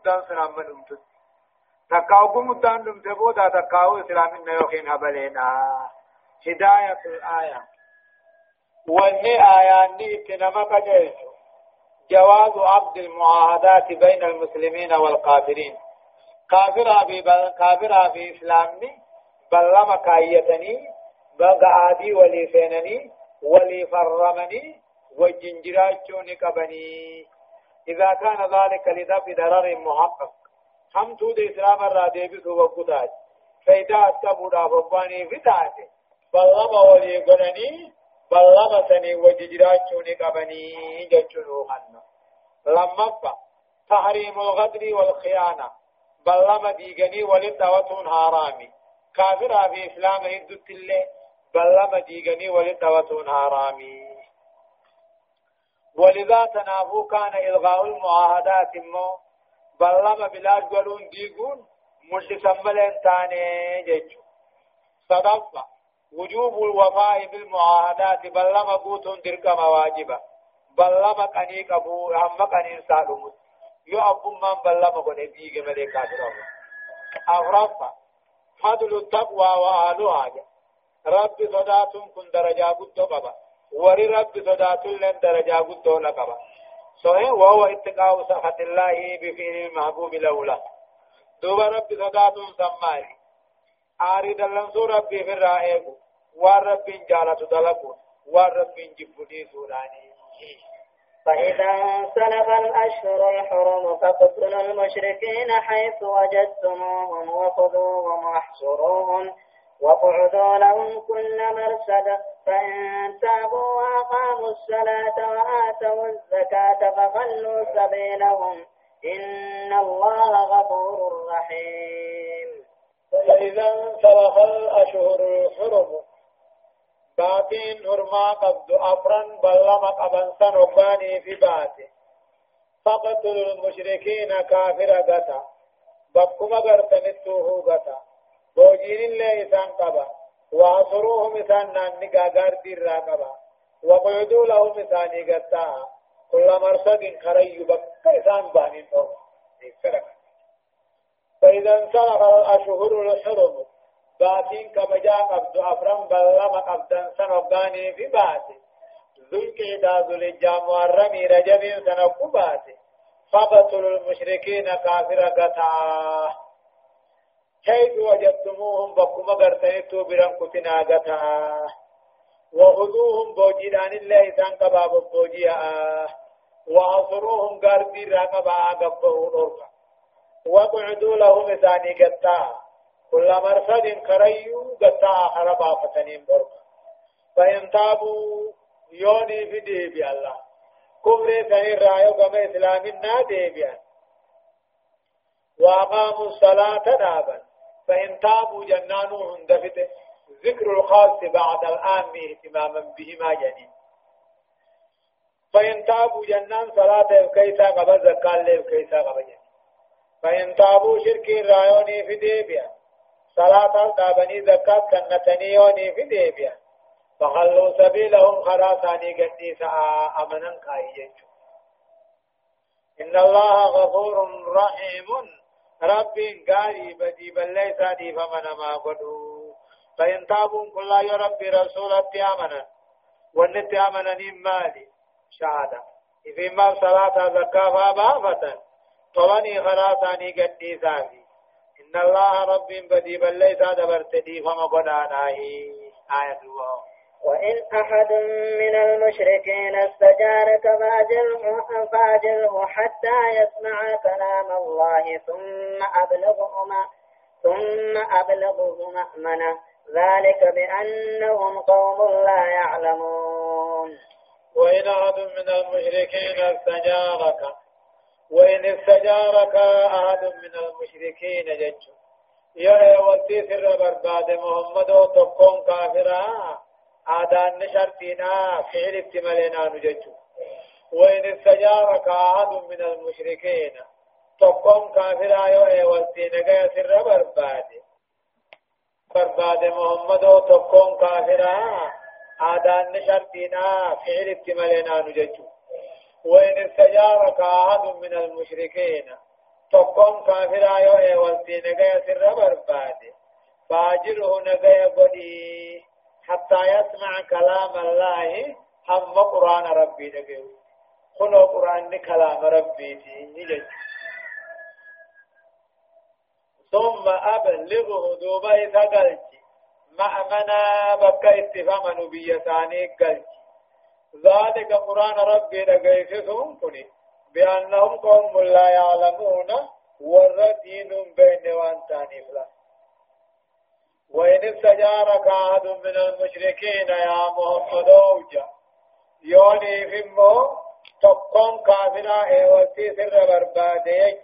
مدان سلام من أمتت تكاو مدان دم تبودا تكاو إسلام يوخين هبلينا هداية الآية وهي آياني تنما قدرت جواز عقد المعاهدات بين المسلمين والكافرين كافر أبي بل كافر أبي إسلامي بلما كايتني بقى عادي ولي فينني ولي فرمني وجنجراتشوني كبني إذا كان ذلك لدفع ضرر محقق. هم تود إسلام الرادي بسو وقتاج فإذا أتبودا فباني فتاته بلما ولي قلني بلما سني وجنجراتشوني كبني جتشنو خنا لما تحريم الغدر والخيانة. بلما ديغني ولدوتون هارامي كافر في إسلام هدت الله بلما ديغني ولدوتون هارامي ولذا تنافو كان إلغاء المعاهدات مو؟ بلما بلاج قلون ديقون ملسا ملين تاني جيجو. صدفة. وجوب الوفاء بالمعاهدات بلما قوتون درك مواجبة. بلما قنيك أبو هم قنين سالمت يو أبو من بلما قني ديق مليكا درابو أغرفة فضل التقوى وآلها رب صداتهم كن درجة قد قبا وري رب صداتهم لن درجة قد قبا صحيح وهو اتقاء سخط الله بفعل المحبوب لولا دوب رب صداتهم سماي آريد اللنسو ربي في الرائق والرب جالة دلقون والرب جبني سوراني فإذا انسلخ الأشهر الحرم فاقتلوا المشركين حيث وجدتموهم وخذوهم واحصروهم واقعدوا لهم كل مرصد فإن تابوا وأقاموا الصلاة وآتوا الزكاة فخلوا سبيلهم. إن الله غفور رحيم. فإذا انسلخ الأشهر الحرم باتين هرما قبض أفرا بلما قبن سنوباني في باتي. فقتلوا المشركين كافر قتا بكما قرتنتوه قتا بوجين الله إسان قبا وعصروهم إسان ناني قاقار دير قبا وقعدوا لهم إساني قتا كل مرصد خري بك إسان باني فإذا انسلخ الأشهر الحرم باتين كبجا قبض أفرم بلما قبضا سنوغاني في باتي ذو القعدة ذو الجام والرمي رجب سنوكو باتي فقتلوا المشركين كافر قطعا حيث وجدتموهم بكما قرتنتو برم كتنا قطعا؟ وخذوهم بوجدان الله سان قباب بوجيا وعصروهم قردي رقبا قبه نورفا وقعدوا لهم ثاني قطعا. كل مرصد كريو قطع حربا فتنين برك فإن تابوا يوني في ديبي الله. كفر ثاني رأيو كما إسلامنا ديبي وأقاموا الصلاة نابا. فإن تابوا جنانوهم دفت ذكر الخاص بعد الآن اهتماما بهما جنين فإن تابوا جنان صلاة كيسا قبل زكاة ليه كيسا قبل جنين فإن تابوا شركين رأيوني في ديبيا. صلاة دابني زكاة كنتني يوني في ديبيا. فخلوا سبيلهم خراساني قديسا أمنا كاي إن الله غفور رحيم. رب قاري بدي بل ليس دي فمن ما قدو. فإن تابوا كل يا ربي رسولة آمنا. ونت آمنا مالي شهادة. إذا ما صلاة زكاة فأبا طلني خراساني قديسا في إن الله رب بدي بل ليس دبرتدي فما قدانا آية الله. وإن أحد من المشركين استجارك فأجره فأجره حتى يسمع كلام الله ثم أبلغه ما ثم أبلغه مأمنه ذلك بأنهم قوم لا يعلمون. وإن أحد من المشركين استجارك وإن استجارك أحد من المشركين جج يا وسي سر برباد محمد وتقوم كافرا. آدان نشرتنا فعل احتمالنا نجج وإن استجارك أحد من المشركين تقوم كافرا يا وسي نجا سر برباد. برباد محمد وتقوم كافرا آدان نشرتنا فعل احتمالنا نجج وإن استجارك أحد من المشركين تقوم كافرا يو اي والتي نجايا سر برباد. فاجره نجايا قدي حتى يسمع كلام الله. هم قرآن ربي نجايا خلو قرآن كلام ربي نجايا ثم أبلغه دوبا إذا مأمنا بكا اتفاما بيساني قلت. ذلك قرآن ربي لقيسهم كني بأنهم قوم لا يعلمون. والدين بين وانتاني فلا. وإن استجارك أحد من المشركين يا محمد أوجا يوني فيمو تقوم كافرا ايوتي سر بربادي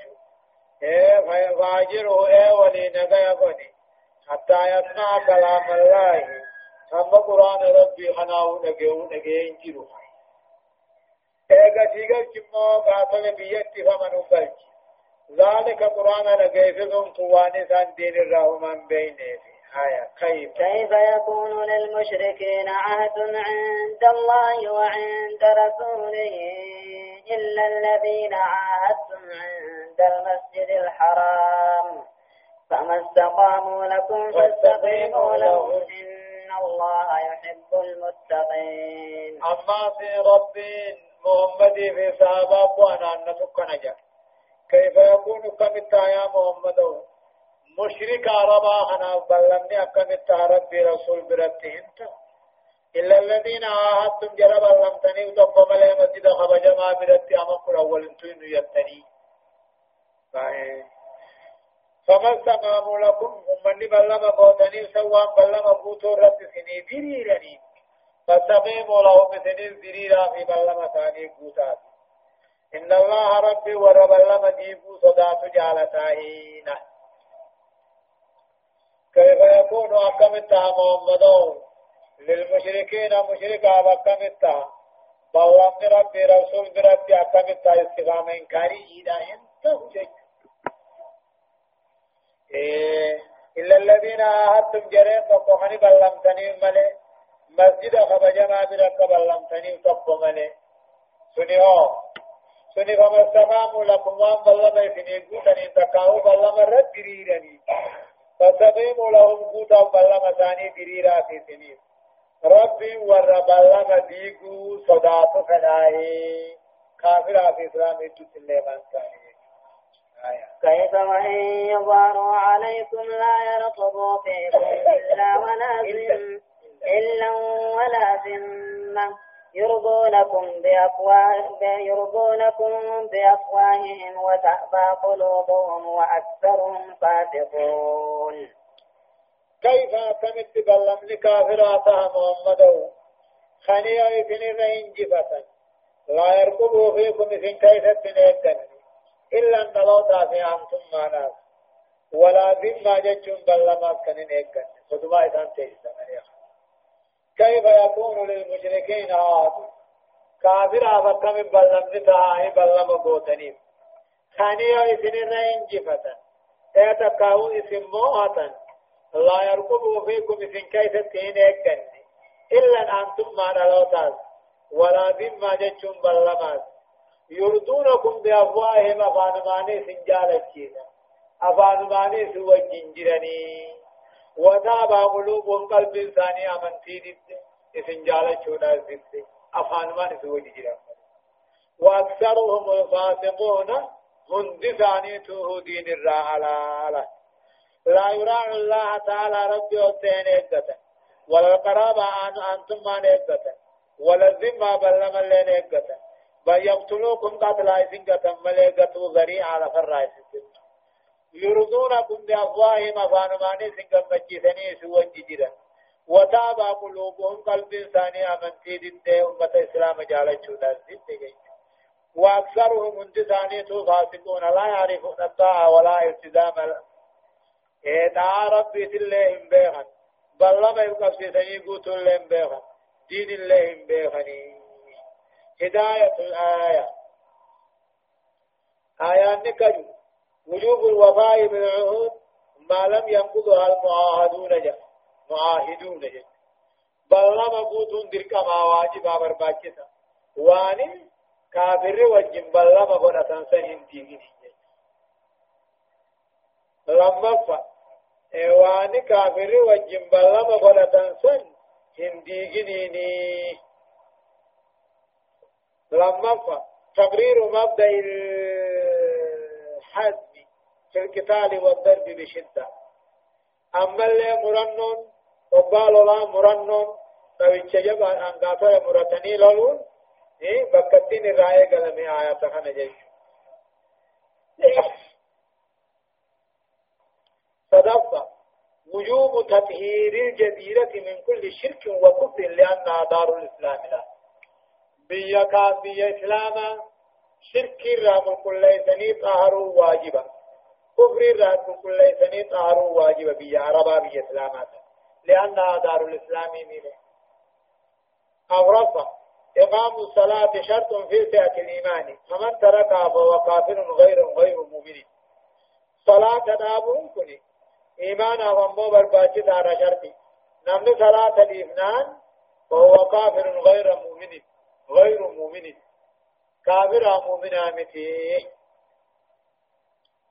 إيه فاجره ولي نغيا قني حتى يسمع كلام الله. هم قرآن ربي خناو نغيو نغيين جيرو فمن وقلت ذلك قرآن آية كيف كيف يكون للمشركين عهد عند الله وعند رسوله إلا الذين عاهدتم عند المسجد الحرام؟ فما استقاموا لكم فاستقيموا لهم. إن الله يحب المتقين. أما في ربي محمد في صحابة وأنا أنتك نجا كيف يكون كمتا يا محمد؟ مشرك عربا أنا بلمني أكمتا ربي رسول برتهم إلا الذين عاهدتم جرب لم وتقوم لهم مسجد خبجما برتي أمكر أول انتوين يتني فما استقاموا لكم ومن بلما قوتني سوى بلما قوتوا رب سني بريرني. فاستقيموا لهم سني بريرا في بلما ثاني قوتات إن الله ربي ورب لما ديبو صدات جالتاهين كيف يكون أكمتها محمد للمشركين مشركا أكمتها بلما ربي رسول بربي أكمتها استقام إنكاري إذا ينتهوا إيه إلا الذين عاهدتم جرين فقمني بلمتني ملي. مسجد خبجما برك بلمتني تقو ملي. سني هو سني فما استقاموا لكم وأن بلما يفني قوتني تقاو بلما رد دريرني فاستقيموا لهم قوتا بلما ثاني دريرا في سنين ربي ور بلما ديقو صداتو فنائي كافر في إسلام الدين من ثاني كيف وإن يظهروا عليكم لا يرقبوا فيكم إلا ولا إلا. ولا ذمة يرضونكم بأفواه يرضونكم بأفواههم وتأبى قلوبهم وأكثرهم فاسقون. كيف تمت بلمن كافراتها محمد؟ خنيا رين جفتا لا يرقبوا فيكم إذن كيف تنيتن. إلا أن لو تافي أنتم معنا. ولا ذمة جتشم بل لما كنين إيقن خدما إذن كيف يكون للمشركين عاد؟ كافر أفكا من بلم نتاعي بلم قوتني ثانية إذن رين جفتا. اعتقاو إذن موهتا. لا يرقب فيكم إذن كيف تين إيقن إلا أن أنتم معنا لو تاس ولا ذمة جتشم بل لما يردونكم بأفواههم أفانماني سنجالتشينا أفانماني سوى الجنجرني وتابع قلوبهم قلب إنساني أمنتي دي سنجالتشونا زدت أفانماني سوى الجنجرني وأكثرهم الفاسقون هندساني توه دين الرعالة لا يراع الله تعالى ربي وتين إقتا ولا القرابة أنتم ما نإقتا ولا الذمة بل لمن لين إقتا فيقتلوكم قتل عيسين قتل مليقتوا ذريع على فرايس يرضونكم بأفواههم أفانماني سنقم مجيثني سوى ججرا وتابع قلوبهم قلب إنساني أمنتي دد أمة إسلام جالت شودا دد وأكثرهم انتساني فاسقون لا يعرفون الطاعة ولا التزام. إيه ربي تلهم بيخن بل لما يبقى سيسني قوتوا لهم بيخن دين الله بيخنين هداية الآية آية نكج وجوب الوفاء بالعهود ما لم ينقضها المعاهدون جا معاهدون جا. بل لما قوتون درك ما واجب برباكتا واني كافر وجن بل لما قد تنسهن تيجي لما ف واني كافر وجن بلما غلطان سن هندي جنيني لما ف تقرير مبدأ الحزم في القتال والضرب بشدة. أما اللي مرنون وقالوا لا مرنون نويتش جبا أنقاطة مرتني لولون إيه؟ بكتين الرأي قلمي آيات خانة جيش. صدفة. وجوب تطهير الجزيرة من كل شرك وكفر لأنها دار الإسلام لا. بيا كان بيا إسلاما شرك الرام كل سني طهروا واجبا كفر الرام كل سني طهروا واجبا بيا عربا بيا إسلاما لأنها دار الإسلام مينه أورث إقام الصلاة شرط في سعة الإيمان فمن تركها فهو كافر غير غير مؤمن صلاة دابون كني إيمان أمامو برباچي دار شرطي نمن صلاة الإفنان فهو كافر غير مؤمن غير مؤمن كافر مؤمن آمتي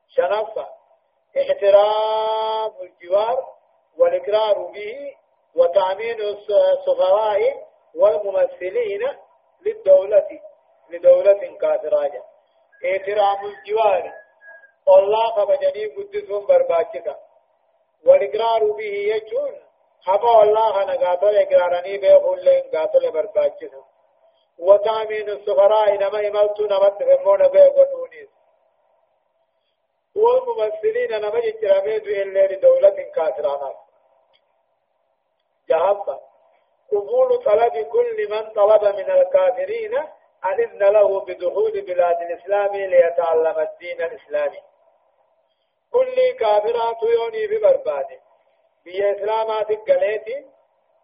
شنفة احترام الجوار والإقرار به وتأمين السفراء والممثلين للدولة لدولة كافراجة احترام الجوار. الله خبجني قدسهم برباچكا والإقرار به يجون. حقا الله نقاتل إقرارني بيقول لهم قاتل برباچكا وتامين السفراء نما يملتو نمت فمون بيقولونيس والممثلين نما يجرمي إلا لدولة كافرانات جهبا قبول طلب كل من طلب من الكافرين أن إذن له بدخول بلاد الإسلام ليتعلم الدين الإسلامي. كل كافرات يوني في برباد بي إسلامات القليت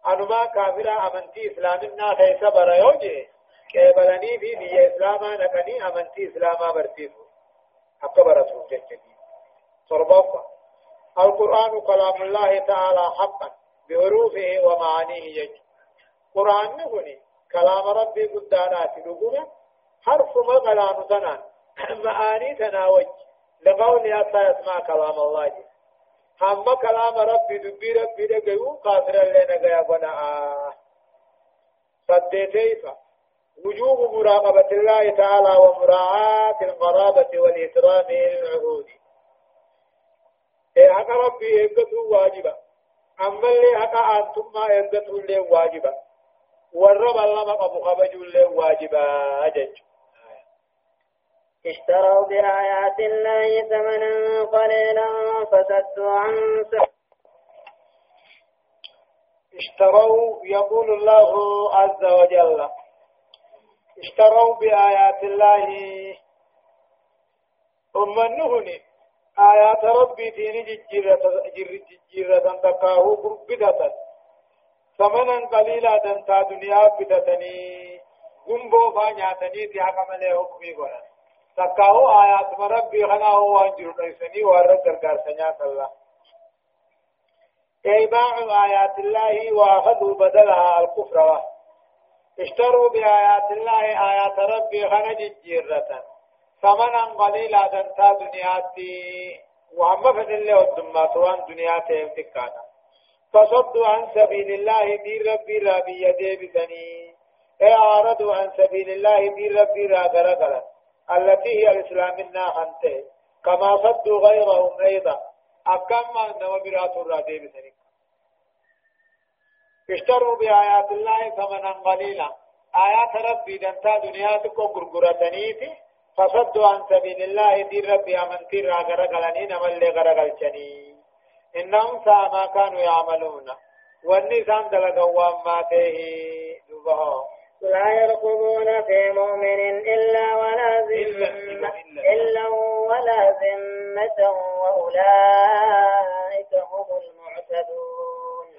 أنما كافرة أمنتي إسلامنا خيسا بريوجي. قبلني في بي إسلاما نكني أمنتي إسلاما برتيفو حق برسول جنجدين صربوفا القرآن كلام الله تعالى حقا بحروفه ومعانيه يجب قرآن نقولي كلام ربي قدانات لقونا حرف ما كلام تنان معاني تناوج لقول أتا يسمع كلام الله جي هم كلام ربي دبي ربي دقيو قادر لنا قيا بنا صديتيفا وجوب مراقبة الله تعالى ومراعاة القرابة والإكرام للعهود إيه حق ربي إيقظه واجبا أما اللي حق أنتم ما إيقظه اللي واجبا والرب الله قبو خبجوا له واجبا أجج. اشتروا بآيات الله ثمنا قليلا فسدوا عن اشتروا يقول الله عز وجل. اشتروا بآيات الله. ثم النهني آيات ربي ججيرة ججيرة تقاه قربدة ثمنا قليلا دنتا دنيا بدتني. گنبو فا نياتني تي حقا ملي حكمي قرن تقاو آيات مربي خنا هو انجر قيسني ورد درقار سنيات الله. إيباع آيات الله وأخذوا بدلها الكفر. اشتروا بآيات الله آيات ربي خنا جيرة ثمنا قليلا دنتا دنياتي. وهم فن الله والدمات وان دنياتهم تكانا فصدوا عن سبيل الله دين ربي رابي يدي بثني. اعرضوا عن سبيل الله دين ربي راغرغلا التي هي الإسلام النا انت كما صدوا غيرهم أيضا. اكما نما برات الرادي بثني. اشتروا بآيات الله ثمنا قليلا. آيات ربي دنتا دنياتكم غرغرتنيتي فصدوا عن سبيل الله دين ربي امنتي راغرغلني نمل غرغلچني إنهم ساء ما كانوا يعملون. والنسان دلقوا ما تيه. دبها لا يرقبون في مؤمن إلا ولا ذمة إلا. ولا ذمة وأولئك هم المعتدون.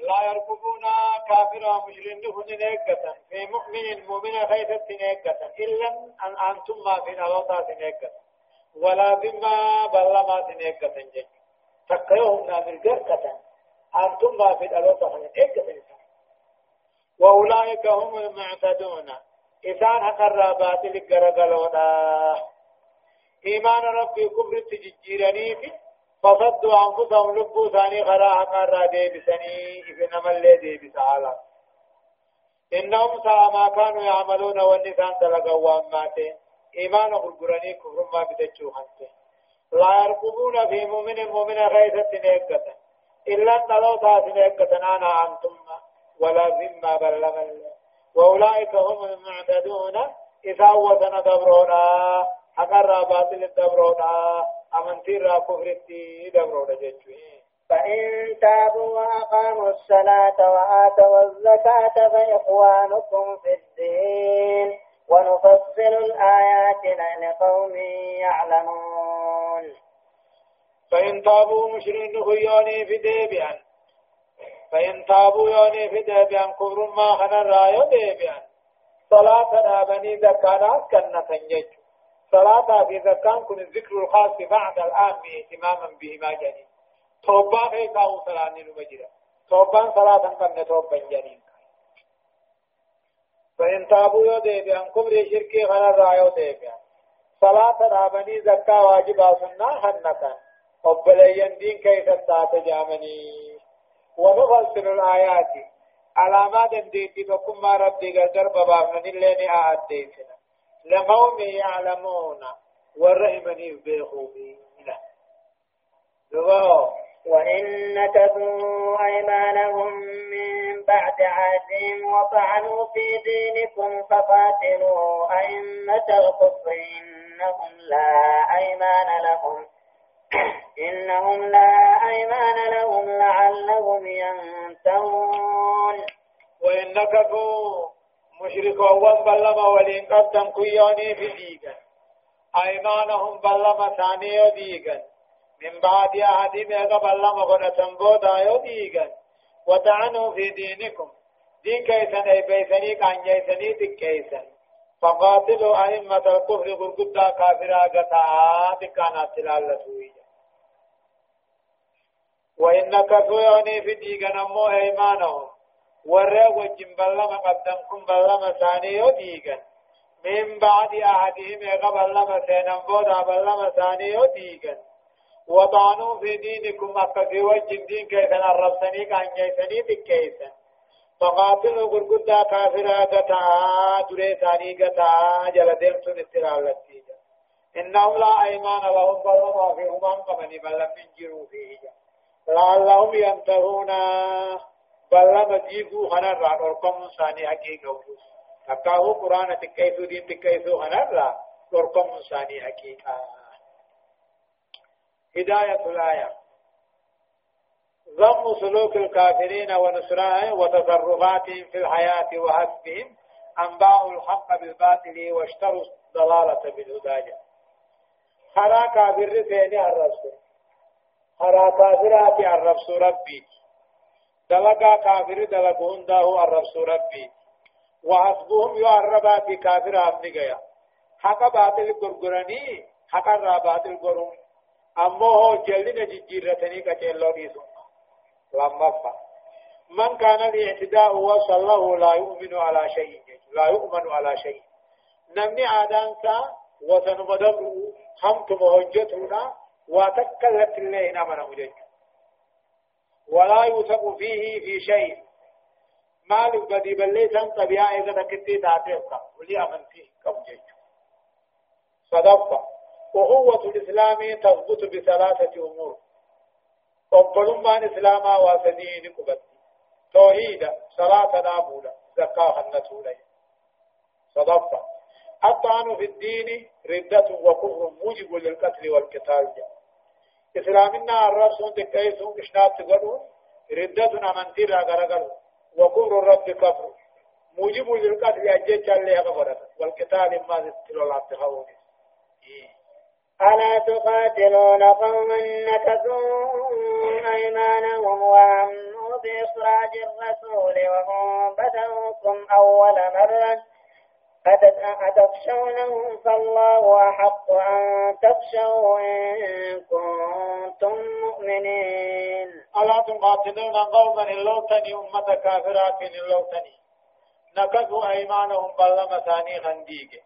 لا يرقبون كافرا مجرمه نيكة. في مؤمن مؤمن خيفة نيكة. إلا أن أنتم ما في نلطات نيكة. ولا ذمة بل ما نيكة. جيك تقيهم نامل قرقة أنتم ما في الألوطة من إيقة وأولئك هم المعتدون. إسان حقر باطل قرقلونا. إيمان ربي كفر تججيرني فصدوا أنفسهم لبوا ثاني خراها مرة ديبسني إذن ملي ديبس عالم إنهم ساء ما كانوا يعملون والنسان تلقوا واماته إيمان غرغراني كفر ما بتجو خنته لا يرقبون في مؤمن مؤمن غيثة نيقة إلا أن لو تاس نيقة أنا أنتم ولا ذمة بل لمن وأولئك هم المعتدون. إذا وزن دبرونا أقر باطل دبرونا. أمنتي را كفرتي دبرونا جيتشوين فإن تابوا وأقاموا الصلاة وآتوا الزكاة فإخوانكم في الدين ونفصل الآيات لقوم يعلمون فإن تابوا مشرين خيوني في ديبيان فإن تابوا يوني في ديبيان كفر ما خنا رايو ديبيان صلاة دابني زكاة كنا تنجج صلاة في زكاة كن الذكر الخاص بعد الآن اهتماما بهما جنين. توبا كيسا وصلاة نمجرة توبا صلاة كنا توبا جنين. فإن تابوا يو ديبيان كبر شركي خنا رايو ديبيان صلاة رابني زكاة واجبا سنة حنكا. وبلين دين كيف تات جامني. ونفصل الآيات. علامات ديتي بكم ما ربي قدر بابا من اللي أعديتنا لقوم يعلمون ورحمني بيخوبي وإن نكثوا أيمانهم من بعد عهدهم وطعنوا في دينكم فقاتلوا أئمة الكفر إنهم لا أيمان لهم. إنهم لا أيمان لهم لعلهم ينتهون. وإن نكثوا مشركوا بلما ولين قدم كيوني في ديغا أيمانهم بلما ثاني ديغا من بعد عهد ميغا بلما قد بودا يوديغا وتعنوا في دينكم. دين كيسن أي بيسني كان جيسني تكيسن. فقاتلوا أئمة الكفر قرقدا كافرا قطعا تكانا تلال سويا وإن كفوني في ديغا نمو أيمانهم. ورى وجن بلما قدمكم بلما ثاني يوديغا من بعد عهدهم يغا بلما سينم بودا بلما ثاني يوديغا وطعنوا في دينكم أكفي وجه دين كيسن الربسني كان جيسني بكيسن فقاتلوا قرقدا كافرا قطعا دري ثاني قطعا جلدهم سن استرالتي إنهم لا أيمان لهم بل ما في همام قمني بل لم ينجروا فيه لعلهم ينتهون بل لم يجيبوا خنر ورقم ثاني حقيقة تكاهو قرآن تكيسو دين تكيسو خنر ورقم ثاني حقيقة هداية الآية ضم سلوك الكافرين ونسرائهم وتصرفاتهم في الحياة وحسبهم أنباء الحق بالباطل واشتروا الضلالة بالهدى خرا كافر ثاني الرسول خرا كافرات الرسول ربي دلقا كافر دلقون داه الرسول ربي وحسبهم يعربات كافر أمني حق باطل قرقرني حق الرابات القرون أمه جلنا ججيرتني كتيلو ديسو لما من كان الاعتداء وصله لا يؤمن على شيء لا يؤمن على شيء نمني عادانسا وسنمدر همت مهجتنا وتكلت الله نمنا مجد ولا يوثق فيه في شيء. مال بدي بلسان طبيعة إذا كنت تعطيك ولي أمن فيه كم جيد صدقت وقوة الإسلام تثبت بثلاثة أمور. وقلما إسلاما وسدين قبت توحيد صلاة نابولة زكاة النسولة صدقة الطعن في الدين ردة وكفر موجب للقتل والقتال. إسلامنا الرسول تكيسون كشنات تقولون ردة أمنتي راغرغر وكفر الرب كفر موجب للقتل أجيش اللي غفرت. والقتال ما تتلو العبد إيه ألا تقاتلون قوما نكثوا أيمانهم وهموا بإخراج الرسول وهم بدأوكم أول مرة؟ أتخشونهم فالله أحق أن تخشوا إن كنتم مؤمنين. ألا تقاتلون قوما اللوتني أمة كافرات اللوتني نكثوا أيمانهم بلما ثاني خنديقه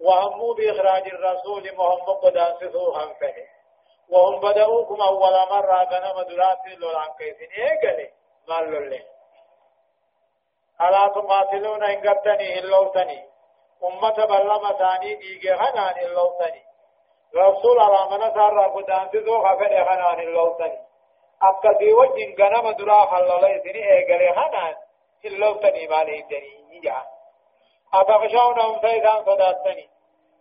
وهموا بإخراج الرسول محمد قدان سثوها فه وهم بدأوكم أول مرة غنم دراسي لولان كيسين إيقلي مال لولي. ألا تقاتلون إن قبتني اللوتني أمة بلما ثاني إيقى غنان اللوتني رسول الله من سار قدام تزو خفر غنان اللوتني أبقى وجه غنم درا خلالي سني إيقلي غنان اللوتني مالي دني يجا أتخشونهم سيدان صداتني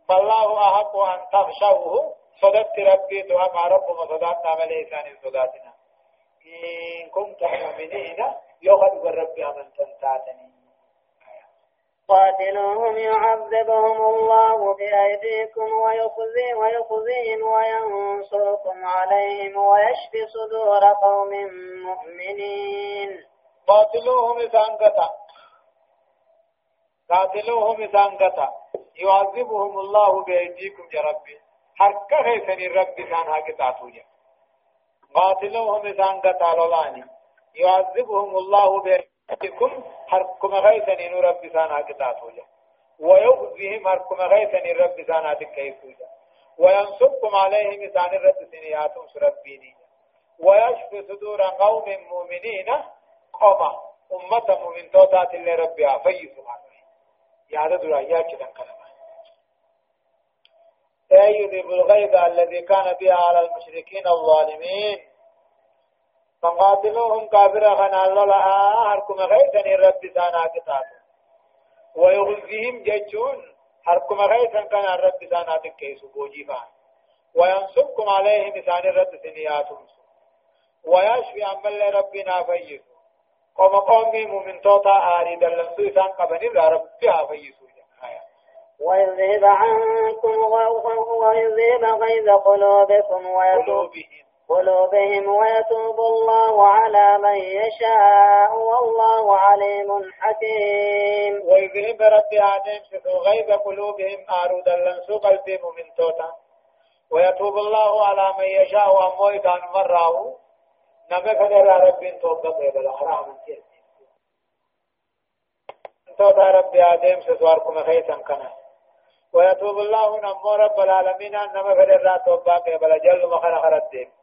فالله أحق أن تخشوه. صدقت ربي دعا ربما صدقنا مليسان صداتنا إن كنتم مؤمنين يغلب الرب أمن تنتاتني قاتلوهم يعذبهم الله بأيديكم ويخزي ويخزيهم وينصركم عليهم ويشفي صدور قوم مؤمنين. قاتلوهم إذا قاتلوهم إذا يعذبهم الله بأيديكم يا ربي. حركة خيسني ربي كان هاكتاتو جا قاتلوهم إذا قتالولاني يعذبهم الله بأيديكم. حركم خيسني ربي كان هاكتاتو جا. ويخزيهم حركم خيسني ربي كان هاكتاتو جا. وينصبكم عليهم إذا رب سنياتهم ربيني ويشفي صدور قوم مؤمنين قوما أمة مؤمن توتات اللي ربي عفيسوا سبحانه يا هذا درايا كده كلام أي يذيب الغيب الذي كان بها على المشركين الظالمين. فقاتلوهم كافرا خنا الله هركم غيثا الرب سانا كتاب ويغزيهم ججون هركم غيثا كان الرب سانا تكيس بوجيفا وينصبكم عليهم سان الرب سنياتهم ويشفي عمل ربنا فيس قوم قومي من توتا آري دلنسو إسان قبني ربها فيسو ويذهب عنكم ويذهب غيظ قلوبكم ويتوب قلوبهم. ويتوب الله على من يشاء والله عليم حكيم. ويذهب ربي آدم شفو غيظ قلوبهم آرودا لنسو قلبهم من توتا. ويتوب الله على من يشاء وأموي كان مراه نمكن رب توبة بلا حرام توتا ربي آدم سواركم خيثا كنا. ويتوب الله نمو رب العالمين فر الرات توبا قبل جل خرد ديكتا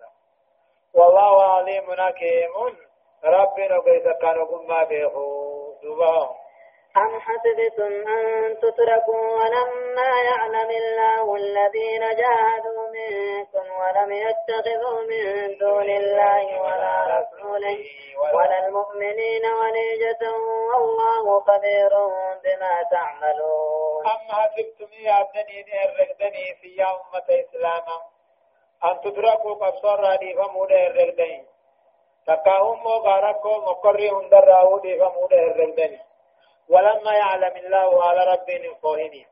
والله عليم حكيم. ربنا كيف كانوا قم بيخو أم حسبتم أن تتركوا ولما يعلم الله الذين جاهدوا منكم ولم يتخذوا من دون الله ولا رسوله ولا المؤمنين وليجة والله خبير بما تعملون. أم حسبتم يا أبنين الرقدني في أمة إسلاما أن تتركوا قبصر رادي فمودة الرقدين تكاهم مغاركو مقري هندر راودي فمودة الرقدني ولما يعلم الله على ربهم فوهنين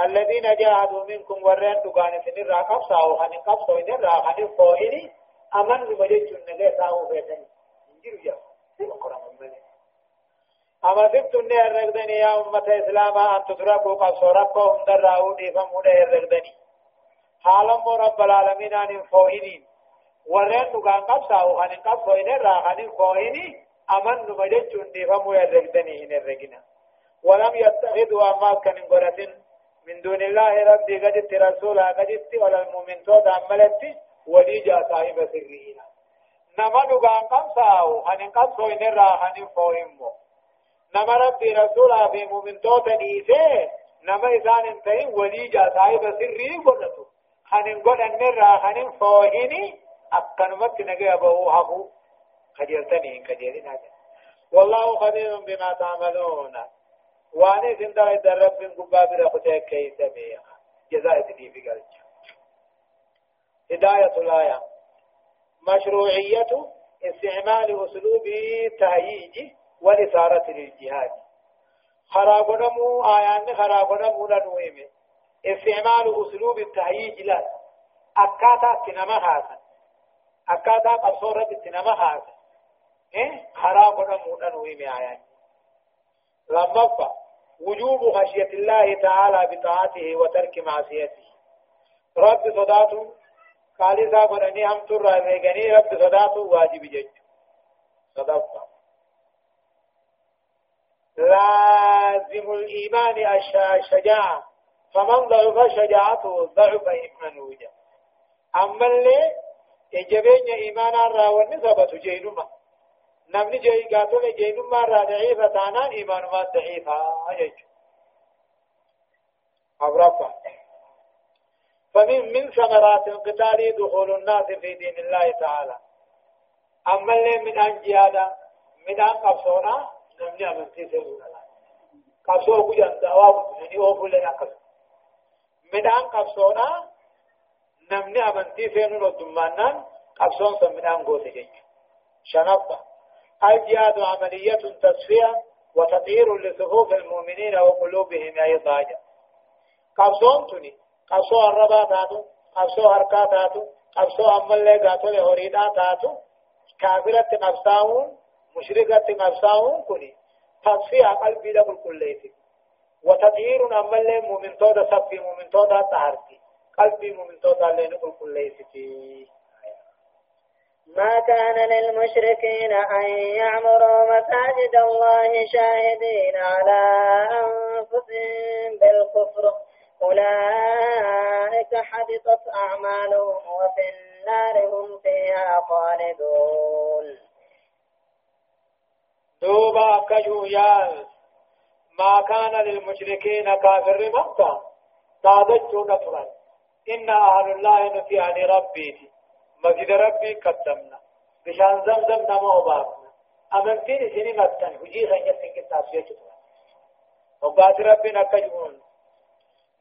الذين جاهدوا منكم ورين دغان سن را قبصا أو هن قبصا ان را هن فوهني امن بمجد نگه تاو فيتن انجيرو يا القران من اما دبتن الرغدني يا امه اسلام ان تتركوا قصوركم دراو دي فمود الرغدني حالم رب العالمين ان فوهنين ورين دغان قبصا أو هن قبصا إن را هن فوهني أمن نمجد ديفمو يرقدني هن الرقنا. ولم يتخذوا أما كان قرة من دون الله ربي قدت رسولا قدت ولا المؤمن توت عملت وليجا صاحب سرين نما نقان قمساو هن قمسو إن الرا هن فوهمو نما ربي رسولا في مؤمن توت نيسي نما إذان انتهي وليجا صاحب سرين قلتو هن قل أن الرا هن فوهني أكنمت نقي أبو هبو خجلتني كجيرين والله خبير بما تعملون. واني سندا الرب من قباب رخته كيف بيها. جزاء دي في قلج هداية الآية مشروعية استعمال أسلوب تهييج والإثارة للجهاد. خرابنمو آيان خرابنمو لنويمه استعمال أسلوب التهييج لا أكاتا تنما حاسن أكاتا قصورة تنما حاسن إيه؟ خراب نمونا ويمي آيان لما وجوب خشية الله تعالى بطاعته وترك معصيته. رب صداته. قال إذا قرأني هم ترى ريغني رب صداته واجب جج. صدقه لازم الإيمان الشجاعة فمن ضعف شجاعته ضعف إيمانه أما اللي جبين إيمان الراوان ثبت جينما نمني جي قاتل جينما را ضعيفة تانان إيمان ما ضعيفة أجج أبرفا. فمن من ثمرات القتال دخول الناس في دين الله تعالى. أما اللي من أن جهادا من أن قبصونا نمني أمنتي سيرونا قبصو كجان دعوة يعني أوفو لنا قبصو من أن قبصونا نمني أمنتي سيرونا دمانان قبصون سمنان قوتي جيش شنفة الجهاد عملية تصفية وتطهير لصفوف المؤمنين وقلوبهم أيضا قبصون تني قبصو الربا تاتو قبصو هركا تاتو قبصو أمالي قاتو لهوريدا تاتو كافرة نفساهم مشركة نفساهم كني تصفية قلبي لكل كليتي وتطهير أمالي مؤمن تودا صفي مؤمن تودا تهرتي. قلبي مؤمن تودا لكل كليتي ما كان للمشركين أن يعمروا مساجد الله شاهدين على أنفسهم بالكفر. أولئك حبطت أعمالهم وفي النار هم فيها خالدون. دوبا كجويال. ما كان للمشركين كافر مكة. صادجون فرن إن أهل الله نفي عن ربي. مسجد ربي قدمنا. بشان زمزم نما وبابنا أمنتين سني متن هجي خنجة سنك تاسية جتوا وقات ربي نكجون.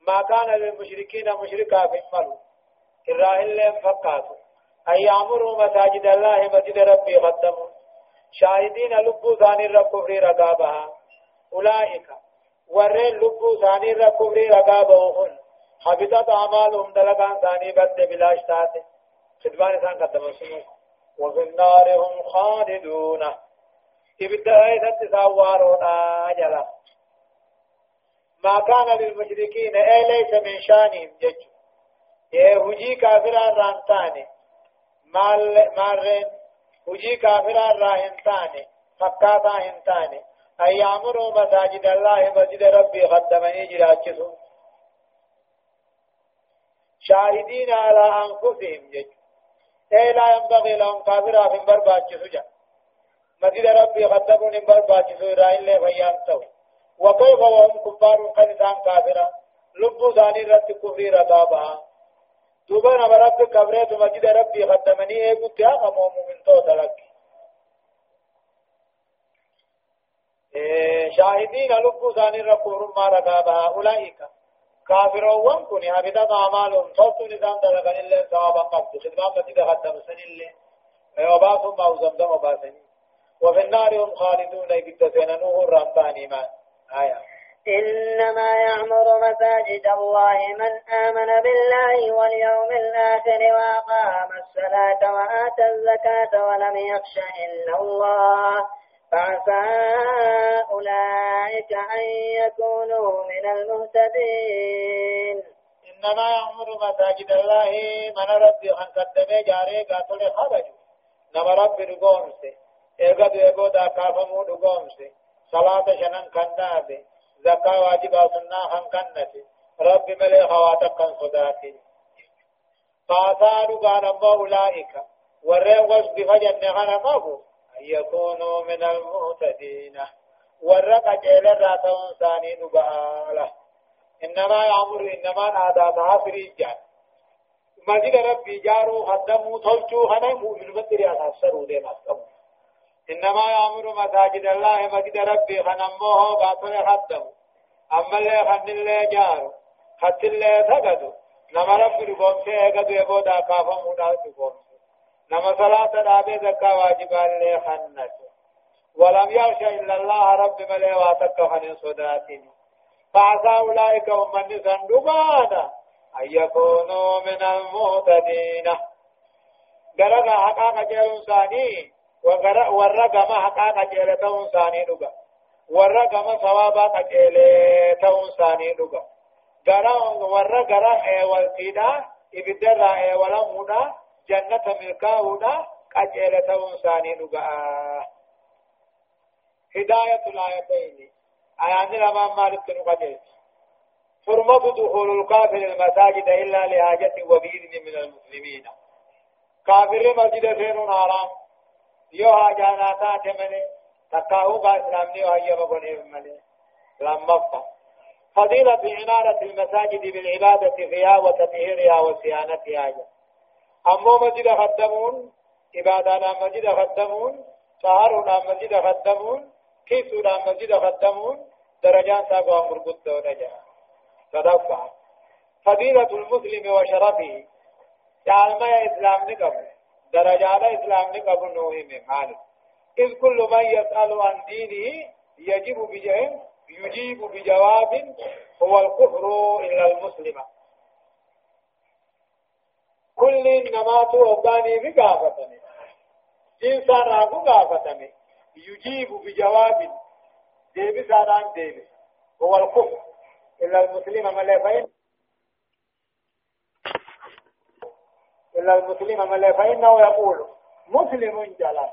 ما كان للمشركين مشركا في الملو. إراهل لهم فقاتوا أن يعمروا مساجد الله. مسجد ربي قدموا. شاهدين لبو ثاني رب في رقابها. أولئك. ورين لبو ثاني رب في رقابهم حبطت أعمالهم دلقان ثاني بد بلاش تاتي. خدمان إنسان قدم سنو وفي النار هم خالدون. إبدا أيضا تساوارون أجلا. ما كان للمشركين أي ليس من شانهم جج. هجي كافر رانتاني. مال مارين. هجي كافر راهنتاني. فكاتا هنتاني أي يعمروا مساجد الله مسجد ربي قدمني جراجسون شاهدين على أنفسهم جج. أي لا ينبغي لهم كافرا في برباج سجا مسجد ربي قدمون برباج سجا إلا فيانتو وكيف وهم كفار قنسان كافرا لبو ثاني رت كفر ربابا دوبا نبرب كبرت مسجد ربي قدمني اي كنت يا مؤمن تو تلك شاهدين لبو ثاني ركور ما رقابها أولئك. كافرون كوني هبطت أعمالهم صوت نظام دلقن الله ثوابا قبض. خدمات مسجد خدم سن الله وباسهم ما وزمزم وباسني. وفي النار هم خالدون. يقد سننوه الرمباني ما. آية. إنما يعمر مساجد الله من آمن بالله واليوم الآخر وأقام الصلاة وآتى الزكاة ولم يخش إلا الله. فعسى أولئك أن يكونوا من المهتدين إنما يعمر مساجد الله من ربي أن قدم جاري قاتل خرج. نما ربي رقومسي إيقظ إيقظ دا كافمو رقومسي صلاة شنن كندابي زكاة واجبا سنة خن كنتي ربي ملي خواتك كن صداتي فعسى أولئك. ورين وصف فجن غنمه يكونوا من المهتدين. ورق جيل راتون ثاني نبالا. إنما يعمر إنما آداتها فريجان مسجد ربي جارو خدموا تلجو هنا مؤمن مدري أتحسروا دي مسكم إنما يعمر مساجد الله مسجد ربي خنموه باطل خدموا أما اللي خن اللي جارو خط اللي ثقدوا نما ربي رقوم سيئقدوا يبودا كافا مودا رقوم نما صلاة دابي زكاة واجبا اللي خنت ولم يخش إلا الله رب ملي واتك خن صداتين فعسى أولئك هم من سندبانا أن يكونوا من المهتدين. غرق حقا جيل ثاني ورقم حقا جيل تون ثاني نبا. ورقم ثوابا جيل تون ثاني نبا. غرا ورقرا والقيدا إبدر ولمونا جنة ملكاهنا قجلة إنساني نقاء. هداية الآيتين. آيان لما مالك نقدس حرمة دخول الكافر المساجد إلا لحاجة وبإذن من المسلمين. كافر مسجد سينون حرام يو حاجانا تاتي مني. تكاهو با اسلامني وهي مبني مني. لما فضيلة عنارة المساجد بالعبادة فيها وتطهيرها وصيانتها. أمو مسجد خدمون عبادة مسجد خدمون طهارنا مسجد خدمون كيسونا مسجد خدمون درجان ساقوا أمر قدو نجا صدفة فضيلة المسلم وشرفه يعني ما إسلام نقبل درجات إسلام نقبل نوهم مالك إذ كل من يسأل عن دينه يجب بجهل يجيب بجواب هو الكفر إلا المسلم كل إنما توضاني بقافتني إنسان راكو قافتني يجيب بجواب ديبس عن ديبس هو الكفر إلا المسلم ملفين إلا المسلم ملفين يقول مسلم جلال.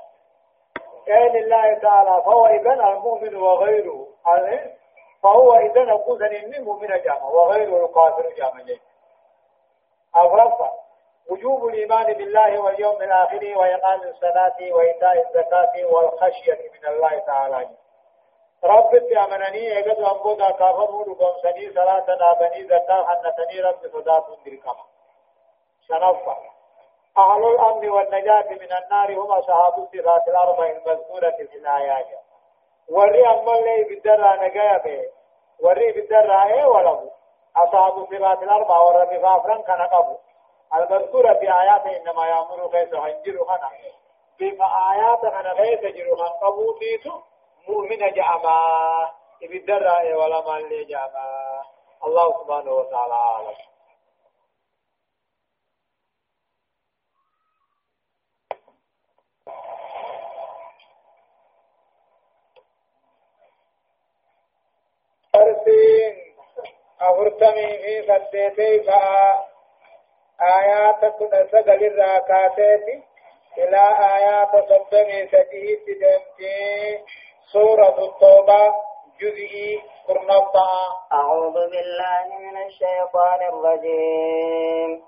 قال الله تعالى فهو إذن المؤمن وغيره. فهو إذن أقول إني مؤمن جامع وغيره الكافر جامع أغرفة وجوب الإيمان بالله واليوم الآخر وإقام الصلاة وإيتاء الزكاة والخشية من الله تعالى. رب أمنني أجد أنبودا كافر ولقوم سني صلاة نابني زكاة حنتني رب صداة دركما شنفة أهل الأمن والنجاة من النار هم أصحاب الصفات الأربع المذكورة في الآيات. وري أما اللي بالدرة نجايا به. وري بالدرة إيه وله أصحاب الصفات الأربع وربي فافران كان قبل المذكورة في آيات إنما يأمر كيس هنجر خنا بما آيات أنا كيس جر خن قبو فيتو مؤمن جعما إيه ولا ما اللي جعما الله سبحانه وتعالى عالم أرسين أغرتمي في سديتي فا آيات كنا سقل الراكاتي إلى آيات صدمي سديه تدمتي. سورة التوبة جزئي كرنطة أعوذ بالله من الشيطان الرجيم.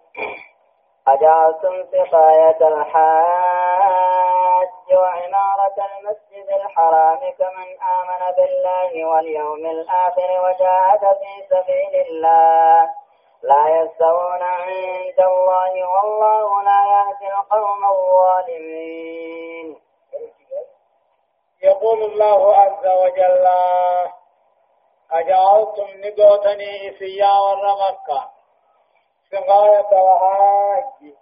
أجعلتم سقاية الحاج وعمارة المسجد الحرام كمن آمن بالله واليوم الآخر وجاهد في سبيل الله. لا يستوون عند الله والله لا يهدي القوم الظالمين. يقول الله عز وجل أجعلتم نقوتني إسيا ورمكة سقاية وحاج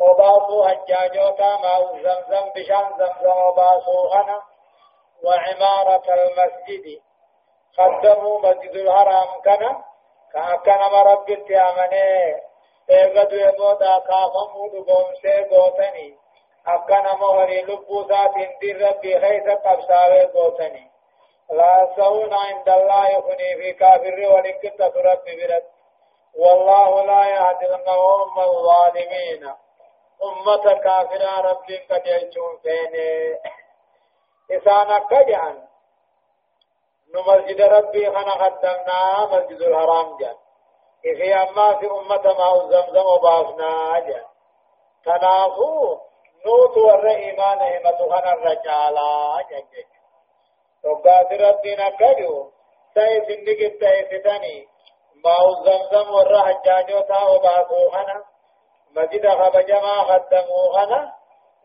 وباسو حجاجوتا ما زمزم بشان زمزم وباسو غنا وعمارة المسجد قدموا مسجد الحرام كنا كأكنا مرب التيامني ايغد يبودا كافمو دقوم سيغوتني أكنا مهري لبوسات اندر ربي خيث قبساوي غوتني لا سون عند الله يخني في كافر ولكت ربي برد والله لا يهدي القوم الظالمين أمة كافرة رب قد يجون فيني إسانا كجعن نمسجد ربي خنا قدمنا مسجد الحرام جان إخي أما في أمة ما زمزم وبافنا جان تنافو نوت ور إيمان همت خنا الرجالا جان جان وقاد ربي نكدو سيد النقل تيفتني ما زمزم ور حجاجو تا وبافو خنا مسجد خبجما خدمو خنا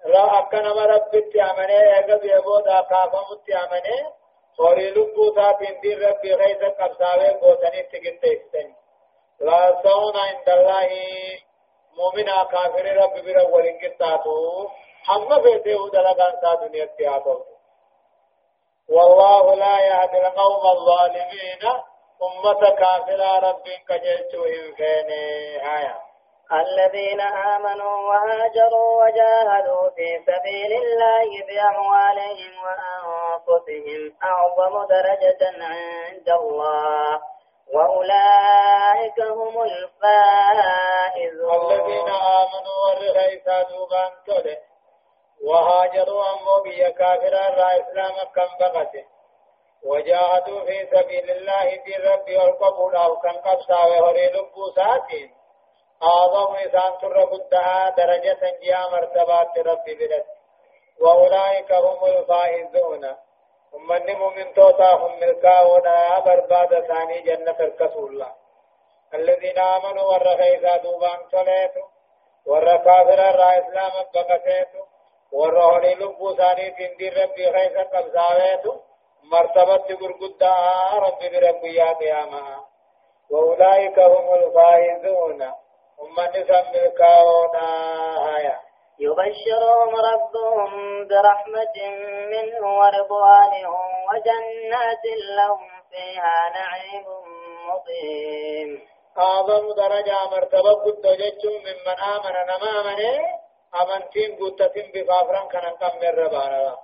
لا أكنا مربت أمني أجد يبودا كافمت أمني هوري لبو ساتين دين ربي غيث قبساوي قوتني تكت تكتني لا سون عند الله مؤمنا كافر رب بر ولين كتاتو هم فيته دلغان سا دنيا تياتو والله لا يهدي القوم الظالمين أمة كافر رب فيني آيات الذين آمنوا وهاجروا وجاهدوا في سبيل الله بأموالهم وأنفسهم. أعظم درجة عند الله. وأولئك هم الفائزون. الذين آمنوا والرغيسا دوبان وهاجروا أمو بي كافرا را إسلام كم بغته وجاهدوا في سبيل الله دي ربي والقبول أو كان قبسا وهري لبوساتين أعظم إنسان تر قدها درجة جيا مرتبات ربي برد وأولئك هم الفائزون. ومن مؤمن توتا هم ملكاونا برباد ثاني جنة الكسول الله الذين آمنوا والرخيصا دوبان صليتو والركافر الرا إسلام بقسيتو والرهولي لبو ثاني تندير ربي خيسا قبساويتو مرتبة قرقدا ربي بربي يا قياما. وأولئك هم الفائزون. هم نسم ملكاونا هايا يبشرهم ربهم برحمة منه ورضوان وجنات لهم فيها نعيم مقيم. أعظم درجة مرتبة قد جتشم ممن آمن نما آمنه أمنتين قدتين بفافران كان كم من ربانا.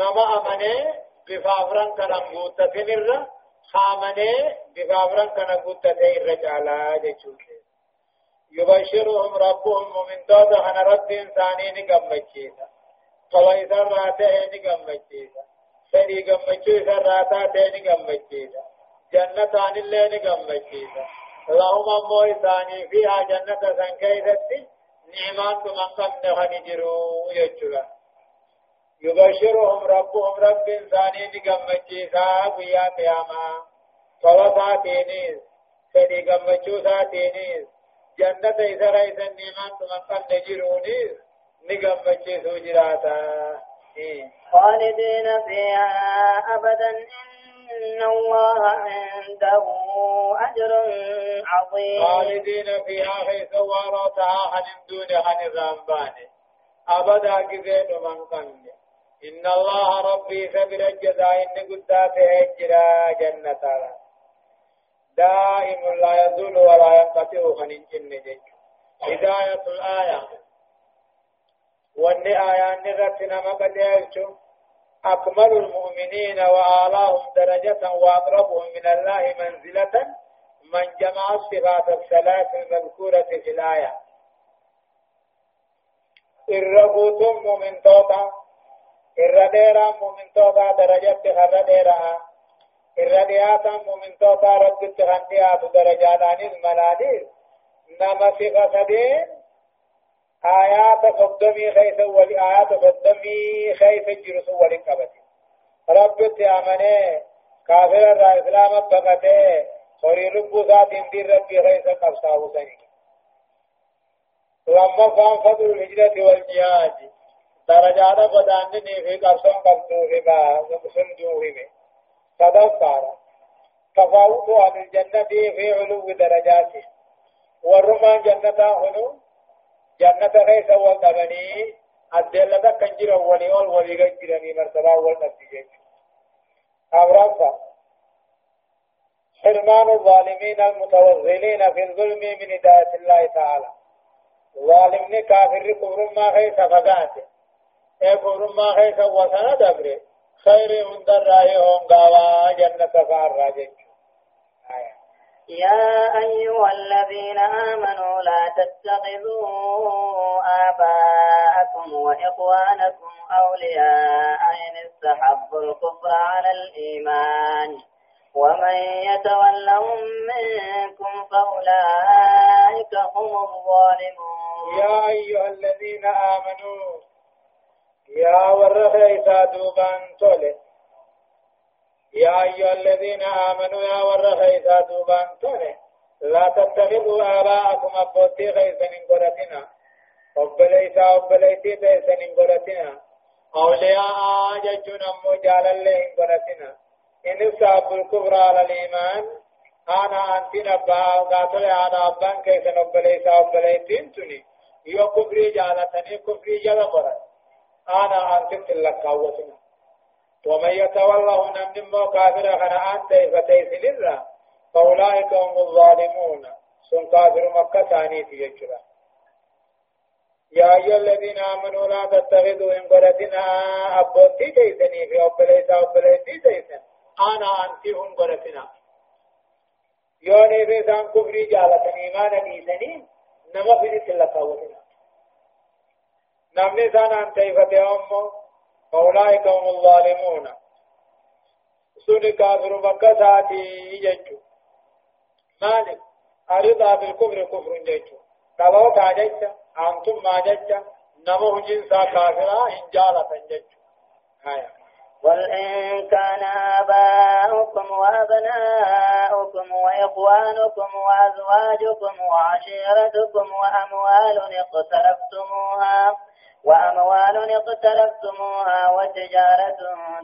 نما آمنه بفافران كان قدتين الر خامنه بفافران كان قدتين رجالا جتشم يبشرهم ربهم ومن دودا أنا رب إنساني نقمتشيتا طويسا راته نقمتشيتا سري قمتشيتا راته نقمتشيتا جنة عن الله نقمتشيتا اللهم أمو إساني فيها جنة سنكيدتي. نعمان من قمنا خنجروا يجرا. يبشرهم ربهم رب إنساني نقمتشيتا ويا قياما. طلبا تينيس سري قمتشوتا تينيس جنة إذا رأيت النعمان من قمنا جرونيس نقمتشيسو جراتا خالدين فيها أبدا إن الله عنده أجر عظيم. خالدين فيها حيث وارتها عن دون عن الرمبان أبدا كذين من قمن إن الله ربي سبر الجزاء إن قدات هجرا جنة دائم لا يزول ولا ينقطع خنين جن هداية الآية. وأن آيان نغتنا يلشو أكمل المؤمنين وأعلاهم درجة وأقربهم من الله منزلة من جمع الصفات الثلاث المذكورة في الآية. الربوت مؤمن توتا. الرديرا مؤمن توتا درجة الرديرا الردياتا مؤمن توتا رب التغنيات درجات المنادير نما صفة دين آيات قدمي خيث ولي آيات قدمي خيث جرس ولي قبتي رب تأمني كافر را إسلام بقته خوري رب ذات اندير ربي خيث قبصاه سني لما فان فضل الهجرة والجهاد درجات قدانني في قبصان قبضوه ما سندوه ما صدق تفاوت عن الجنة في علو درجاته. والرمان جنة هنو جنة خيس والدبني الدلة كان جرى ولي أول ولي جرى مرتبة والنتيجة أمرا حرمان الظالمين المتوغلين في الظلم من هداية الله تعالى. ظالمني كافر كفر ما خيس فقاته اي كفر ما خيس وسنا دبره خير من در رأيهم قاوا جنة فار راجج آية. يا أيها الذين آمنوا لا تتخذوا آباءكم وإخوانكم أولياء إن استحبوا الكفر على الإيمان. ومن يتولهم منكم فأولئك هم الظالمون. يا أيها الذين آمنوا يا ورخيسا دوبان تولي. يا أيها الذين آمنوا يا ورخيسا دوبان تونه لا تتخذوا آباءكم أبوتي خيسا من قرتنا. أبليسا أبليتي بيسا من قرتنا. أولياء ججون أمو جال الله من قرتنا. إن استحبوا الكفر على الإيمان. أنا أنت نبأ قاتل أنا أبان كيسا أبليسا أبليتين تني يو كفري جالتني كفري قرت أنا أنت تلك قوتنا ومن يتوله نمن مو كافر أنت فتيسن الرا فأولئك هم الظالمون. سن كافر مكة ثاني في يجرا يا أيها الذين آمنوا لا تتخذوا إن أبوتي تيسني في تيسن أنا أنت هم قرتنا يوني في كفري جالة إيمان ديسني نما في نمني سان أنت فتيهم فأولئك هم الظالمون سن كافر مكة ساتي يجو مالك الرضا بالكفر كفر جيتو تبو تاجج أنتم ما جج نمو جنسا كافرا إن جيتو هايا قل إن كان آباؤكم وأبناؤكم وإخوانكم وأزواجكم وعشيرتكم وأموال اقترفتموها وأموال اقترفتموها وتجارة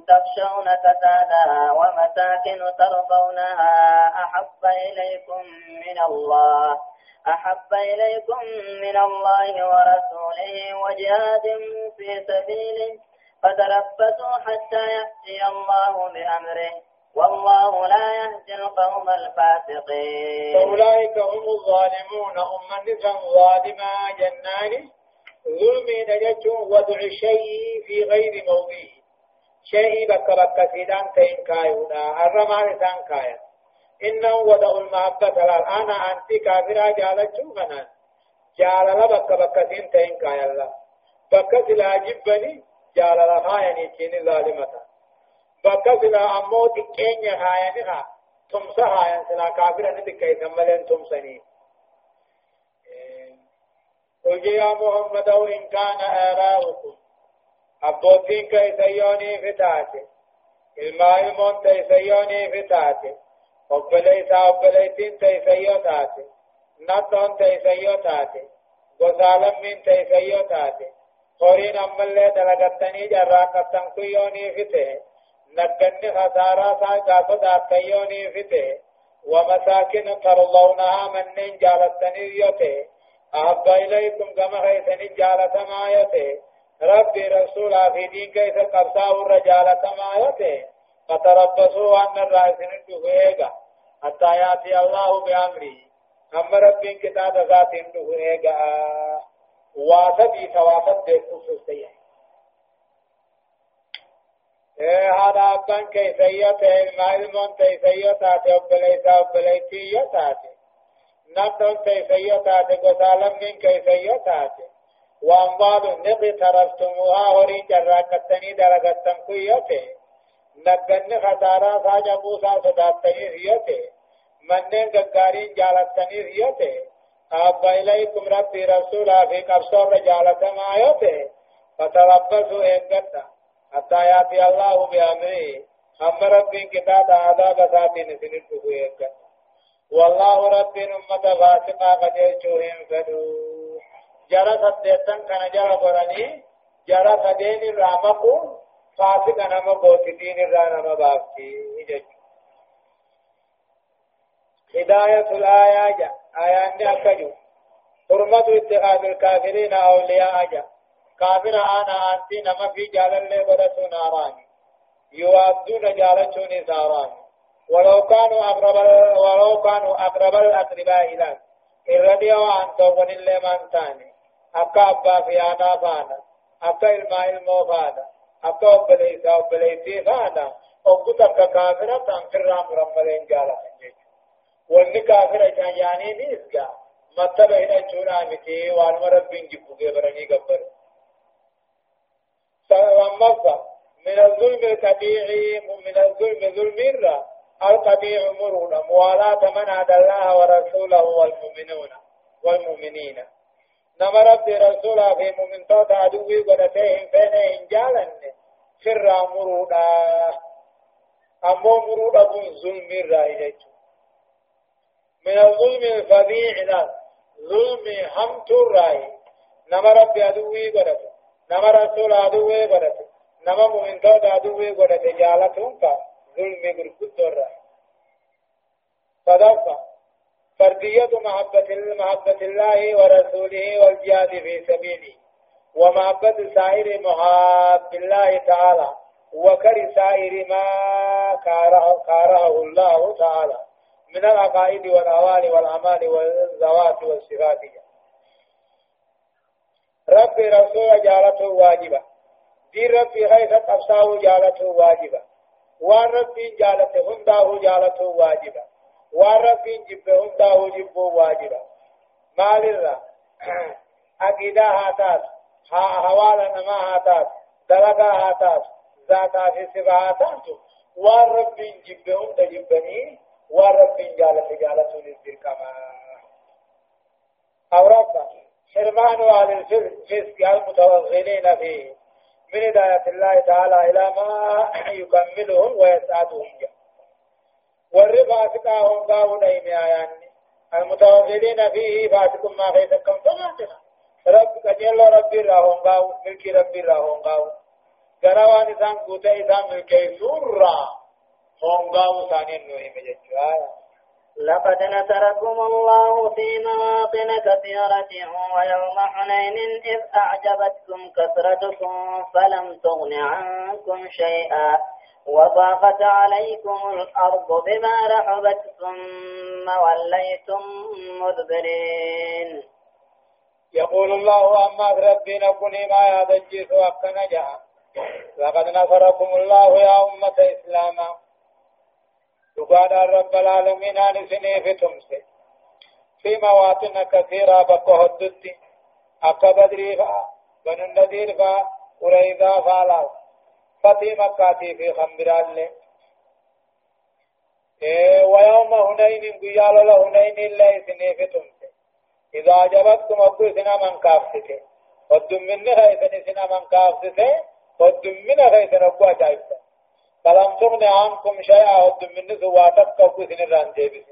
تخشون كسادها ومساكن ترضونها أحب إليكم من الله أحب إليكم من الله ورسوله وجهاد في سبيله فتربصوا حتى يأتي الله بأمره. والله لا يهدي القوم الفاسقين. فأولئك هم الظالمون. هم نفهم ظالما جنان ظلمي نجتهم وضع الشيء في غير موضعه. شيء بك بك سيدان تين كايونا. الرمان سان كايا. إنه وضع المحبة الآن. أنت كافرة جالتشو فنان جالل بك بك سين تين كايا الله. بك سلا جبني جالل هايني كين ظالمة بك سلا أمو تكين هايني تمسا هاين سلا كافرة نتكي تملين تمسني قل يا محمد إن كان آراؤكم أبوتين كيسيوني فتاتي الماء المون تيسيوني فتاتي أبليسا أبليتين تيسيو نطون تيسيو تاتي من تيسيو قرين أمالي دلغتني جراقتن كيوني فته نقن خسارة ساقا صداتيوني فته ومساكن ترضونها من جالتني يوته أحب إليكم كما خيسن جالة مايته ربي رسول في دين كيس قبصاء الرجالة مايته فتربصوا أن الرئيسن الدفئيغا حتى يأتي الله بأمره أما ربي كتاب ذات الدفئيغا واسدي تواسد ديكو سيئ هذا أبان كيسيته أبليسا أبليسي يتاتي نفس كيفية تاتي قسالم من كيفية تاتي وأموال نقي ترفتموها ورين جراكتني درجتن كيوتي نقن خسارا ساجا بوسا صداتني ريوتي منن ققارين جالتني ريوتي أبا إليكم ربي رسولا في قبصور رجالة ما يوتي فتربصوا إنقتا حتى يأتي الله بأمره أما ربي كتاب عذاب ساتين سنده إنقتا والله رب أمة فاسقة قد يجوهم فدو جرى سديتن كان جرى قراني جرى سدين الرامقو فاسقة نما قوتدين الرانما بافتي هداية الآية جاء آيان أكجو. حرمة اتخاذ الكافرين أولياء جاء كافر أنا أنت نما في جال اللي بدتو ناراني. يوادون جالتوني ساراني ولو كانوا أقرب ولو كانوا أقرب الأقرباء إلى. الردي وأن توقن اللي من تاني. أكا أبا في أنا فانا. أكا الماء إلمو فانا. أكا أبليسا أبليسي فانا. أبوت أكا كافرة تنفر رام رمالين جالا واني كافرة كان يعني نيسكا مطلب هنا چونا متي وانما ربين جبو برني قبر فأما من الظلم الطبيعي من الظلم ظلم الرّ القبيع مرون موالاة من عاد الله ورسوله والمؤمنون والمؤمنين نما رب رسوله في مؤمن توت عدوي قدتهم فينهم جالا سر مرونا أمو مرونا من الظلم الفظيع لا ظلم همت الرائي نما رب عدوي قدت. نما رسول عدوي قدت. نما مؤمن توت عدوي قدت. جالتهم فا. ظلم بالكد الرأي. صدقة. فردية محبة محبة الله ورسوله والجهاد في سبيله ومحبة سائر محاب الله تعالى. وكر سائر ما كاره, كاره الله تعالى. من العقائد والأوان والأعمال والذوات والصفات. ربي رسول جالته واجبة دين ربي حيث أبصاه جالته واجبة وان ربي جالته هنداه جالته واجبة وان ربي جبه هنداه جبه واجبة مال الله عقيدة هاتات. حوالا نما هاتات. دلقا هاتات. ذاتا في صفاتات وان ربي جبه هند جبني وان ربي جالته جالته للذكما أو ربا حرمان أهل الفسق المتوغلين فيه من هداية الله تعالى إلى ما يكملهم ويسعدهم والربا فقاهم قاو ديم آياني المتوغلين فيه فاتكم ما خيثكم فماتنا رب كجل ربي راهم قاو ملكي ربي راهم قاو قروان إسان قوتا إسان ملكي سورا هم قاو ثاني النوهم ججوايا لقد نصركم الله في مواطن كثيرة ويوم حنين إذ أعجبتكم كثرتكم فلم تغن عنكم شيئا وضاقت عليكم الأرض بما رحبت ثم وليتم مدبرين. يقول الله أما ربنا كوني ما يدجيس وكنجا لقد نصركم الله يا أمة إسلاما. تقال رب العالمين عن سنه في تمسه في مواطن كثيرة بقه الدد أكا بدري فا بن النذير فا قريضا فالا فتي مكاتي في خمبران له إيه ويوم هنين قيال له هنين الله سنه في تمسه إذا عجبتكم أبو سنا من كافته ودم منها إذن سنا من كافته ودم منها إذن أبو أجايبته فلم تغن عنكم شيئا ودم من نسواتك كوكو سنران ديبس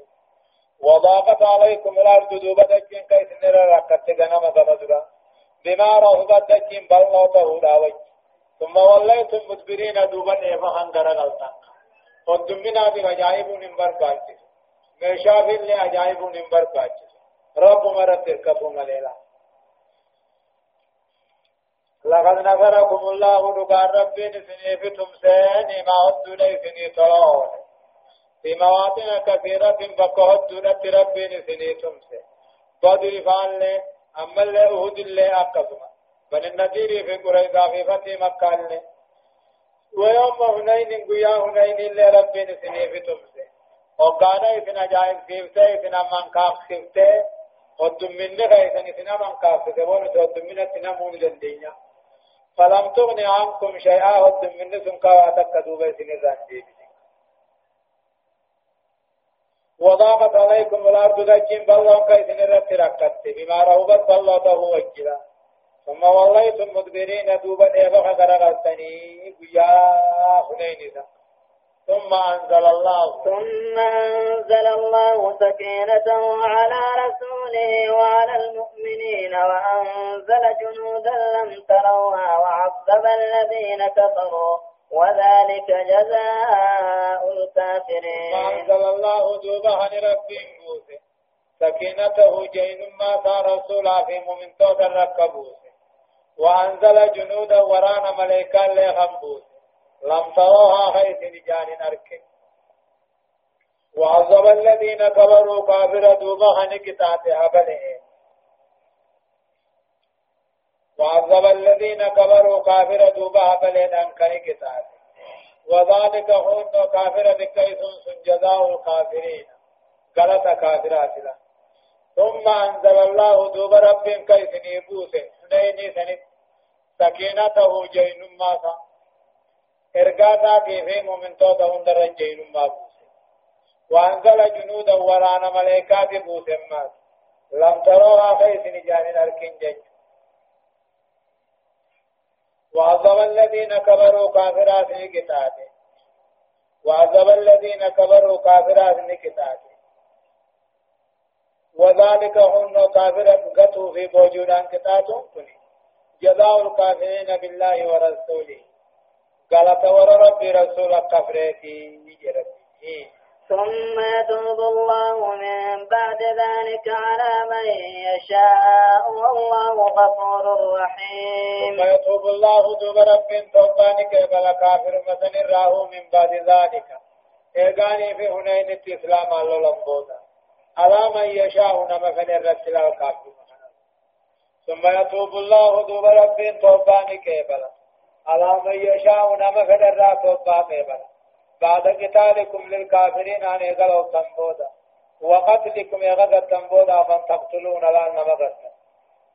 وضاقت عليكم الأرض دوبة دجين كي سنر ركت غنم غمزرا بما رهبت دجين بل نوته داوي. ثم وليتم مدبرين دوبة نيفا خنگر غلطان ودم من هذه عجائب نمبر باجس مشافل لعجائب نمبر باجس رب مرت تركبوا مليلا لقد نصركم الله دقان ربين سني في تمسين ما هدو لي سني طلعون في مواطن كثيرة بقى هدو لت ربين سني تمسين بدر فان لي أما اللي أهد اللي أقصما بن النذير في قريضا في فتي مكة لي. ويوم هنين قيا هنين اللي ربين سني في تمسين وقال إذن أجائب خيفته إذن أمان كاف خيفته ودمني خيفته إذن أمان كاف خيفته ودمني تنمون للدنيا فلم تغن عنكم شيئا ود من نسم كواتك دوبة سنزان وضاقت عليكم الأرض دجين بلهم كيسن الرت ركت بما رهبت بلوته وجلا. ثم والليتم مدبرين دوبة إيبخ غرغتني قيا حنين ثم أنزل الله. ثم أنزل الله سكينته على رسوله وعلى المؤمنين وأنزل جنودا لم تروها وعذب الذين كفروا. وذلك جزاء الكافرين. أنزل الله دوبها لربهم موسى. سكينته جين ما صار رسولا في مؤمن الركبوس وأنزل جنودا ورانا ملائكة لهم لم تروها حيث نجان نرك وعذب الذين كافر دوبا الذين كافر دوبا هبله وذلك هون كافر سنجزاء الكافرين غلط كافرات ثم الله دوب رب نيبوسه نيني سنت سكينته ارغاتا في مؤمن تو دون درجين ما وانزل جنودا ورانا ملائكات بوسما لم تروها خيس نجان اركن جج وعذب الذين كبروا كافرات كتابه وعذب الذين كبروا كافرات كتابه وذلك هن كافرة قتوا في بوجودان كتاتهم جزاء الكافرين بالله ورسوله قالت ور ربي رسولك كفرتي يجربي ثم يتوب الله من بعد ذلك على من يشاء والله غفور رحيم. ثم يتوب الله دوب رب توبانك بلا كافر مثل راه من بعد ذلك. إيغاني في هنين الإسلام على لنبودا. على من يشاء نما فن الرسل الكافر ثم يتوب الله دوب رب توبانك بلا على من يشاء نما فدر توبا قبل بعد قتالكم للكافرين عن يغلو تنبودا وقتلكم يغدى تنبودا من تقتلون لا نمغت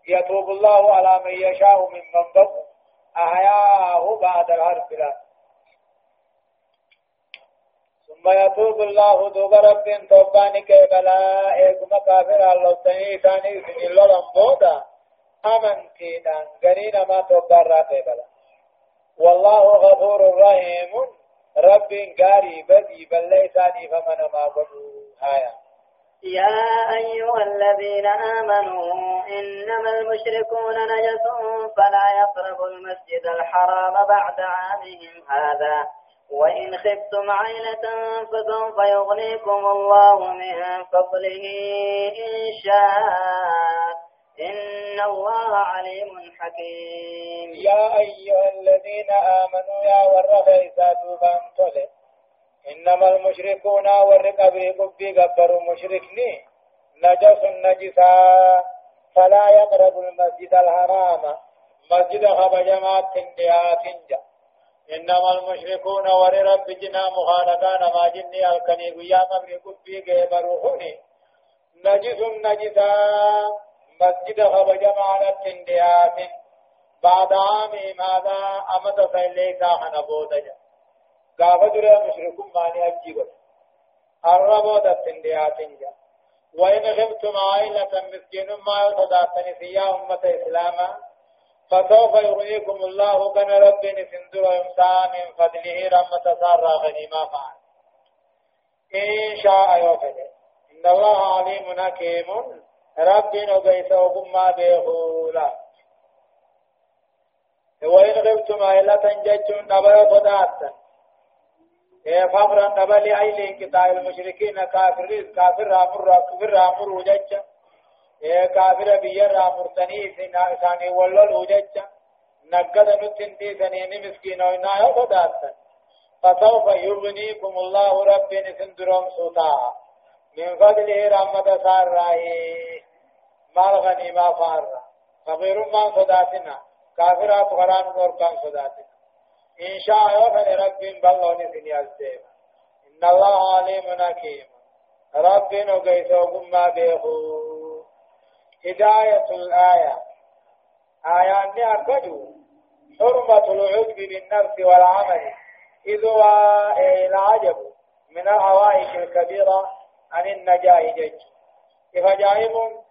يتوب الله على من يشاء من من بقوا أحياه بعد الحرب لا ثم يتوب الله دوب رب توباني كبلا ايكما كافر الله تني ثاني سن الله لمبودا أمنتينا غنينا ما توبارا كبلا والله غفور رحيم. رب قاري بدي بل ليس فمن ما بدو هايا. يا أيها الذين آمنوا إنما المشركون نجس فلا يقربوا المسجد الحرام بعد عامهم هذا. وإن خفتم عيلة فسوف يغنيكم الله من فضله إن شاء. إن الله عليم حكيم. يا أيها الذين آمنوا يا دوبان طلب إنما المشركون والرقب قبي قبروا مشركني. نجس نجسا فلا يقرب المسجد الحرام. مسجد خبجمات تنديات تنجا. إنما المشركون ورب جنا مخالقان ما جني الكني قيا قبر قبي قبروهني نجس نجسا مسجد خبجمات تنديات بعد عام ماذا أمد فإليسا حنبودا قافة درى مشركون ماني أجيبت. الربو دتن دياتن جا. وإن غبتم عائلة مسكين ما يتداتن فيها أمة إسلاما فسوف يغنيكم الله كان رب نسندر ويمسى من فضله رحمة سارة غنيمة فعل. إن شاء يوفد. إن الله عليم حكيم. رب نبيس وقم بيهولا وإن غبتم عائلة ججون نبي صداتن فقرا نبل أي لانقطاع المشركين كافر كافر رامر كافر رامر وججا كافر بير رامر تني ثاني ولل وججا نقد نتنتي ثنين مسكين وإنا يفدات فسوف يغنيكم الله رب نسندرهم سوتا من فضله رحمة سارة. مال غنيمة فارة فغير ما صداتنا كافرات غران ورقان صداتنا إن شاء يوفن رب بلون سني السيف إن الله عليم حكيم رب نقيس وقم بيخو هداية الآية آيات أكدوا حرمة العجب بالنفس والعمل. إذ هو العجب من العوائق الكبيرة عن النجاة جج. فجائب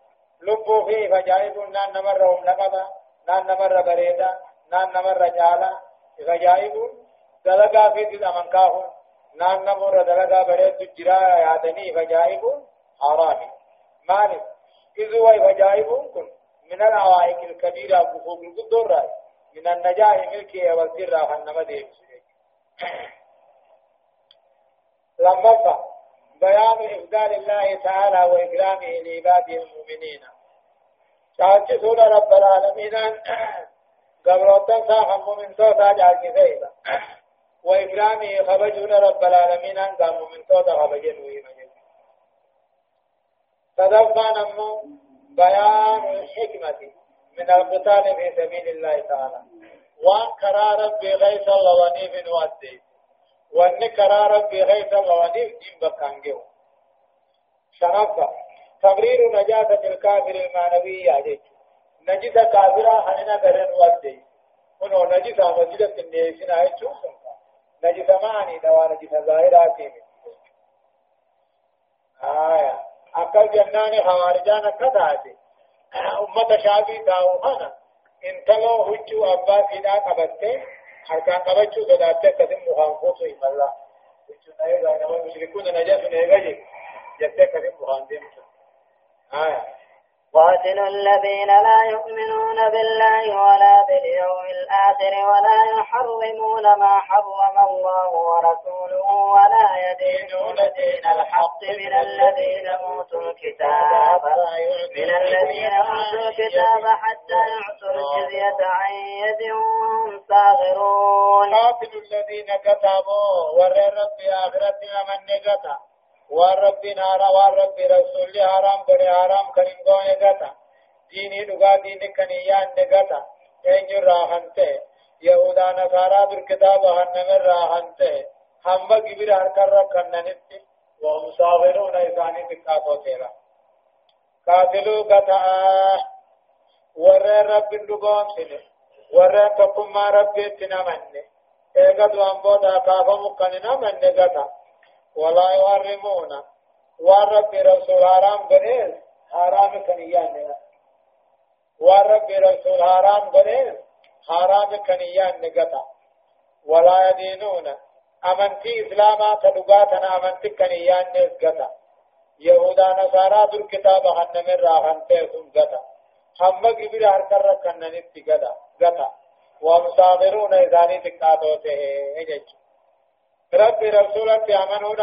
لبوا فيه فجائب نان نمرهم لقبا نان نمر بريدا نان نمر جالا غجائب دلقا في ذي أمنكاه نان نمر دلقا بريد جرا يادني غجائب حرامي مالك إذ هو غجائب كن من العوائق الكبيرة بفوق القدر من النجاح ملكي والسر فنما ديم لما بيان إفضال الله تعالى وإكرامه لعباده المؤمنين. تعجزون رب العالمين. قبروتن ساخم من توتا جاكي سيدا وإكرامه خبجون رب العالمين. أن قام من توتا خبجن ويمجن تدفع نمو بيان الحكمة من القتال في سبيل الله تعالى. وان كرا ربي غيث الله ونيف نودي وان كرا ربي الله ونيف دين بكانجو شرفة تقرير نجاسة الكافر المعنوية جيش نجد كافرا حننا غرن ودي ونو نجد مسجد النيسنا يچو نجد معني دوا نجد ظاهراتي آية أكل جنان خوارجان كتاتي أمة شابي داو أنا انتلو هجو أبا سيدا قبته حركان قبچو صداته قدم مخانفوسو إما الله. هجو نيغا نما مشركون نجاس نيغا جي جته قدم مخانفوسو آية قاتلوا الذين لا يؤمنون بالله ولا باليوم الآخر ولا يحرمون ما حرم الله ورسوله ولا يدينون دين الحق من الذين أوتوا الكتاب. من الذين أوتوا الكتاب حتى يعطوا الجزية عن يد وهم صاغرون. قاتلوا الذين كتبوا ور رب آخرتنا من نجتا والرب نارا والرب رسول حرام بڑے حرام کریم گونے گتا دینی دگا دین کنیان نگتا اینجو راہنتے یہودا نصارا در کتاب هنمر راہنتے ہم گبر ہرکر رکھننتی وهم صاغرون ایسانی تکاتو تیرا قاتلو قطع ور رب دگوم سنے ور تقم رب تنمن ایگد وانبودا کافا مکننا من نگتا ولا يحرمون والرب رسول حرام بنيز حرام كنيان والرب رسول حرام بنيز حرام كنيان نقطع ولا يدينون أمنتي إسلاما تلقاتنا أمنتي كنيان نقطع يهودا نصارى در كتاب هنم الراحن تيسون قطع. هم قبل هركر كنن قطع. قطع. ومصابرون إذاني تقاطوته رب رسولة أمنوا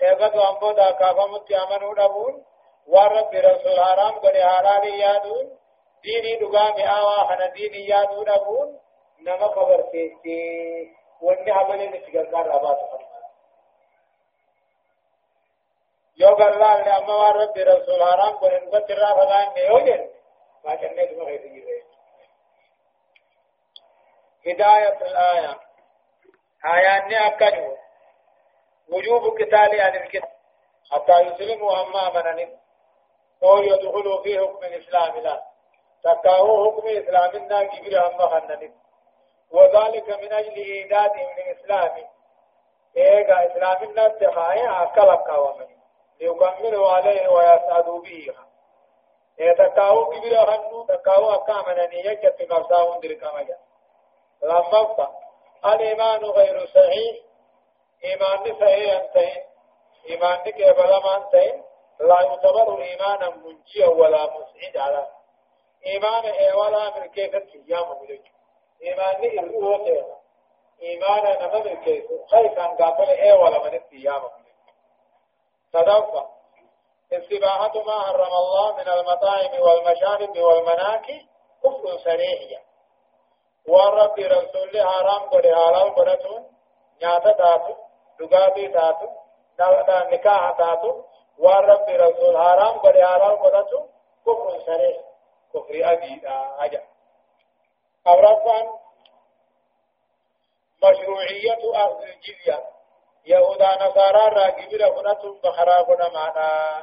eegatu ammoo daakaafamutti amanuu dhabuun waan rabbi rasuul haraam godhe halaali yaaduun diinii dhugaa mi'aawaa kana diinii yaaduu dhabuun nama kabarteessee wanni hamaleen itti gargaarraa baatu yoo garlaalle amma waan rabbi rasuul haraam godhe dhugatti irraa fagaanne yoo jenne baacannee dhuma keessa jirre هداية الآية آيات أكدوا وجوب قتال عن الكتاب. حتى يسلموا أما منن أو يدخلوا في حكم الإسلام. لا. تكاو حكم إسلامنا كبير أما خنن وذلك من أجل إيجادهم للإسلام إيجا إسلامنا تخايا أكلك ومن ليكملوا عليه ويسعدوا به تكاو كبير خنو تكاو أكامنني يجت مفساهم دركما لما الإيمان غير صحيح. إيمان صحيح أنتين إيمان كبل ما أنتين لا يعتبر إيمانا منجيا ولا مسعد على إيمان ولا من كيف القيام ملك إيمان إرؤوته إيمان نما من كيف؟ خيف أن قاتل إيه ولا من القيام ملك تدفع استباحة ما حرم الله من المطاعم والمشارب والمناكي كفر صريح والرب رسول حرام قد حلال قدتون نياتا تاتو دغاتي تاتو دا نکاح تاتو ورب رسول حرام بڑے حرام بدتو كفر صريح كفر أبي أجا أورفان مشروعية أخذ الجزية يهودا نصارى راقب لهنة بخراقنا معنا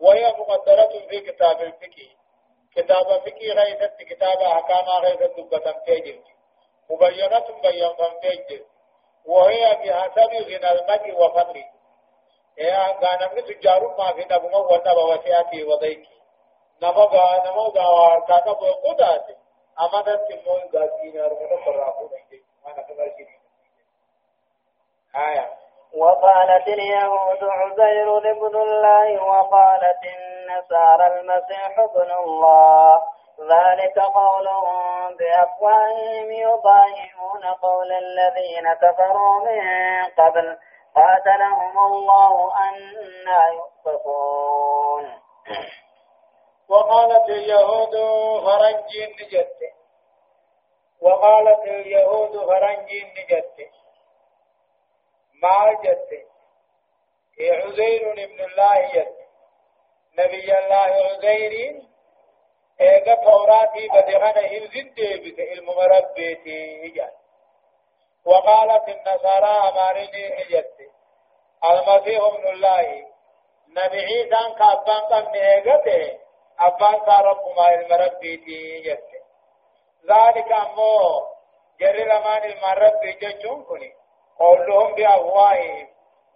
وهي مقدرة في كتاب الفقه كتاب الفقه غيثت كتاب أحكام غيثت دبة تيجر مبينة بيان تيجر وهي بحسب غنى المرء وفضله. يا غانم تجار ما في نبما ونبا وسياتي وضيك نبا نمو غاوار كاكا بوكودات أمدت تمون غاتين أرمنا برافو نجي. ما نكبر شيء آية. وقالت اليهود عزير ابن الله وقالت المسيح ابن الله. ذلك قولهم بأفواههم يضاهئون قول الذين كفروا من قبل. قاتلهم الله أنا يؤفكون. وقالت اليهود فرنج نجت وقالت اليهود فرنج نجت ما جت عزير ابن الله جت نبي الله عزير ايغا توراتي بدغنا هلزن ديبت علم مربيتي اجال وقالت النصارى امارني اجت المسيح ابن الله. نبي عيسى كابان قم ايغته صار رب ما علم ربيتي اجت ذلك امو جري لمان المربي ججون كني قولهم بأفواههم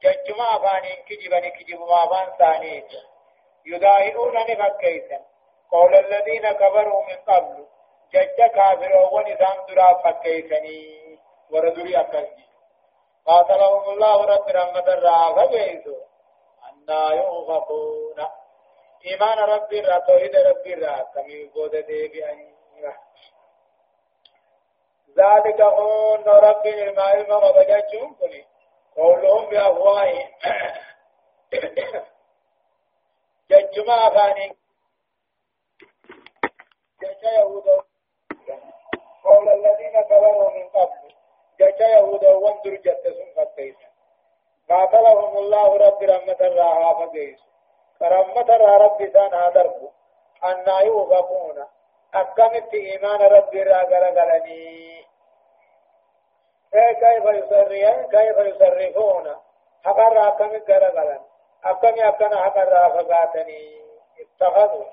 ججما افانين كجبني كجب ما افان ثاني يداهئون نفكيسا. قول الذين كفروا من قبل جج كافر ونظام درا فكيسني وردري أكلني. قاتلهم الله رب رحمة الرعافة بيسو أنا يؤفقون إيمان رب الرا توحيد رب الرا كمي بود دي بأن ذلك هون رب الماء المغبجة كني قولهم بأفواههم. ججما فانين جاء يهود. قول الذين كفروا من قبل. جاء يهود. وانظر جتسون فتيسا قاتلهم الله رب رحمة الله فقيس. كرمة رب سان هدرب. أن يوفقون أكمت إيمان رب غلني كيف يصرفون كيف يصرفون؟ حقر أكمت غرغلن أكمت أكنا حقر فقاتني اتخذوا.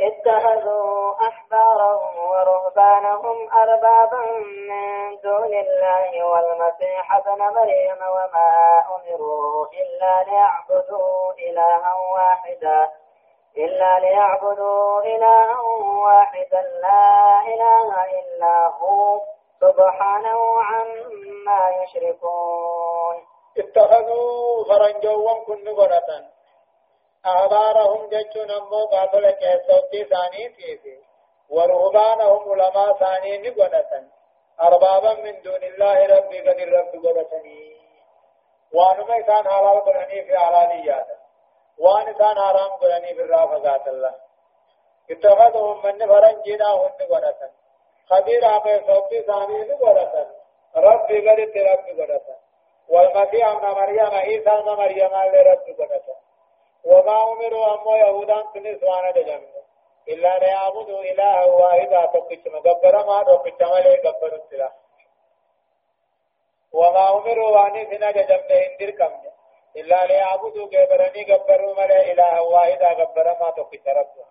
اتخذوا أحبارهم ورهبانهم أربابا من دون الله والمسيح ابن مريم وما أمروا إلا ليعبدوا إلها واحدا. إلا ليعبدوا إلها واحدا. لا إله إلا هو. سبحانه عما يشركون. اتخذوا فرنجوهم كن قرة أحبارهم جتشون أمو قاتل كيسوتي ثاني تيسي. ورهبانهم علماء ثاني نقنة أربابا من دون الله ربي قد الرب قنتني وانما كان حلال قرني في حلاليات وان كان حرام قرني في الرافقات الله اتخذهم من فرنجنا هن قنة خبير عمي صوتي ثاني نقنة ربي قد الرب قنة والمسيح ابن مريم عيسى ابن مريم لرب قنة وما أمروا أمو يهودان سنس وانا دجمنا إلا ليعبدوا إله واحدا تقش مقبر ما تقش ملي قبر السلاح. وما أمروا واني سنا دجمنا اندر كمنا إلا ليعبدوا قبرني قبروا ملي إله واحدا قبر ما تقش ربنا.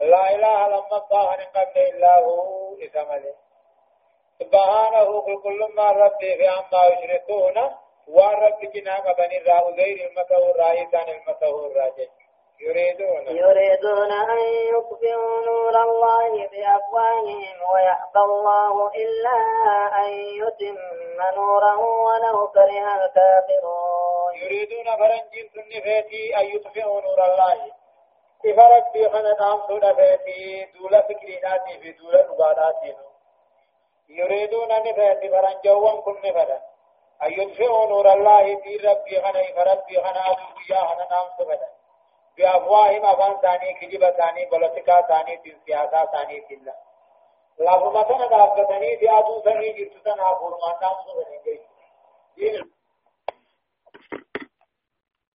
لا إله لما الله قبل إلا هو إسمالي سبحانه كل ما ربي في عما يشركون. والرب جنا قبني الراء غير المسهور رايسان المسهور راجع يريدون. يريدون أن يطفئوا نور الله بأفواههم ويأبى الله إلا أن يتم نوره ولو كره الكافرون. يريدون فرنجين سنفيتي أن يطفئوا نور الله. إفرق في خنا نام سودا فيتي دولة فكريناتي في دولة نباداتي يريدون أن فيتي فرنجوان كن فدا أن يطفئوا نور الله في ربي خنا فربي خنا أبو بيا خنا نام سبدا بأفواههم أفان ثاني كجب ثاني بلتكا ثاني في سياسة ثاني ما كان دابتني في أبو ثاني جرتنا أبو ما نام سبدا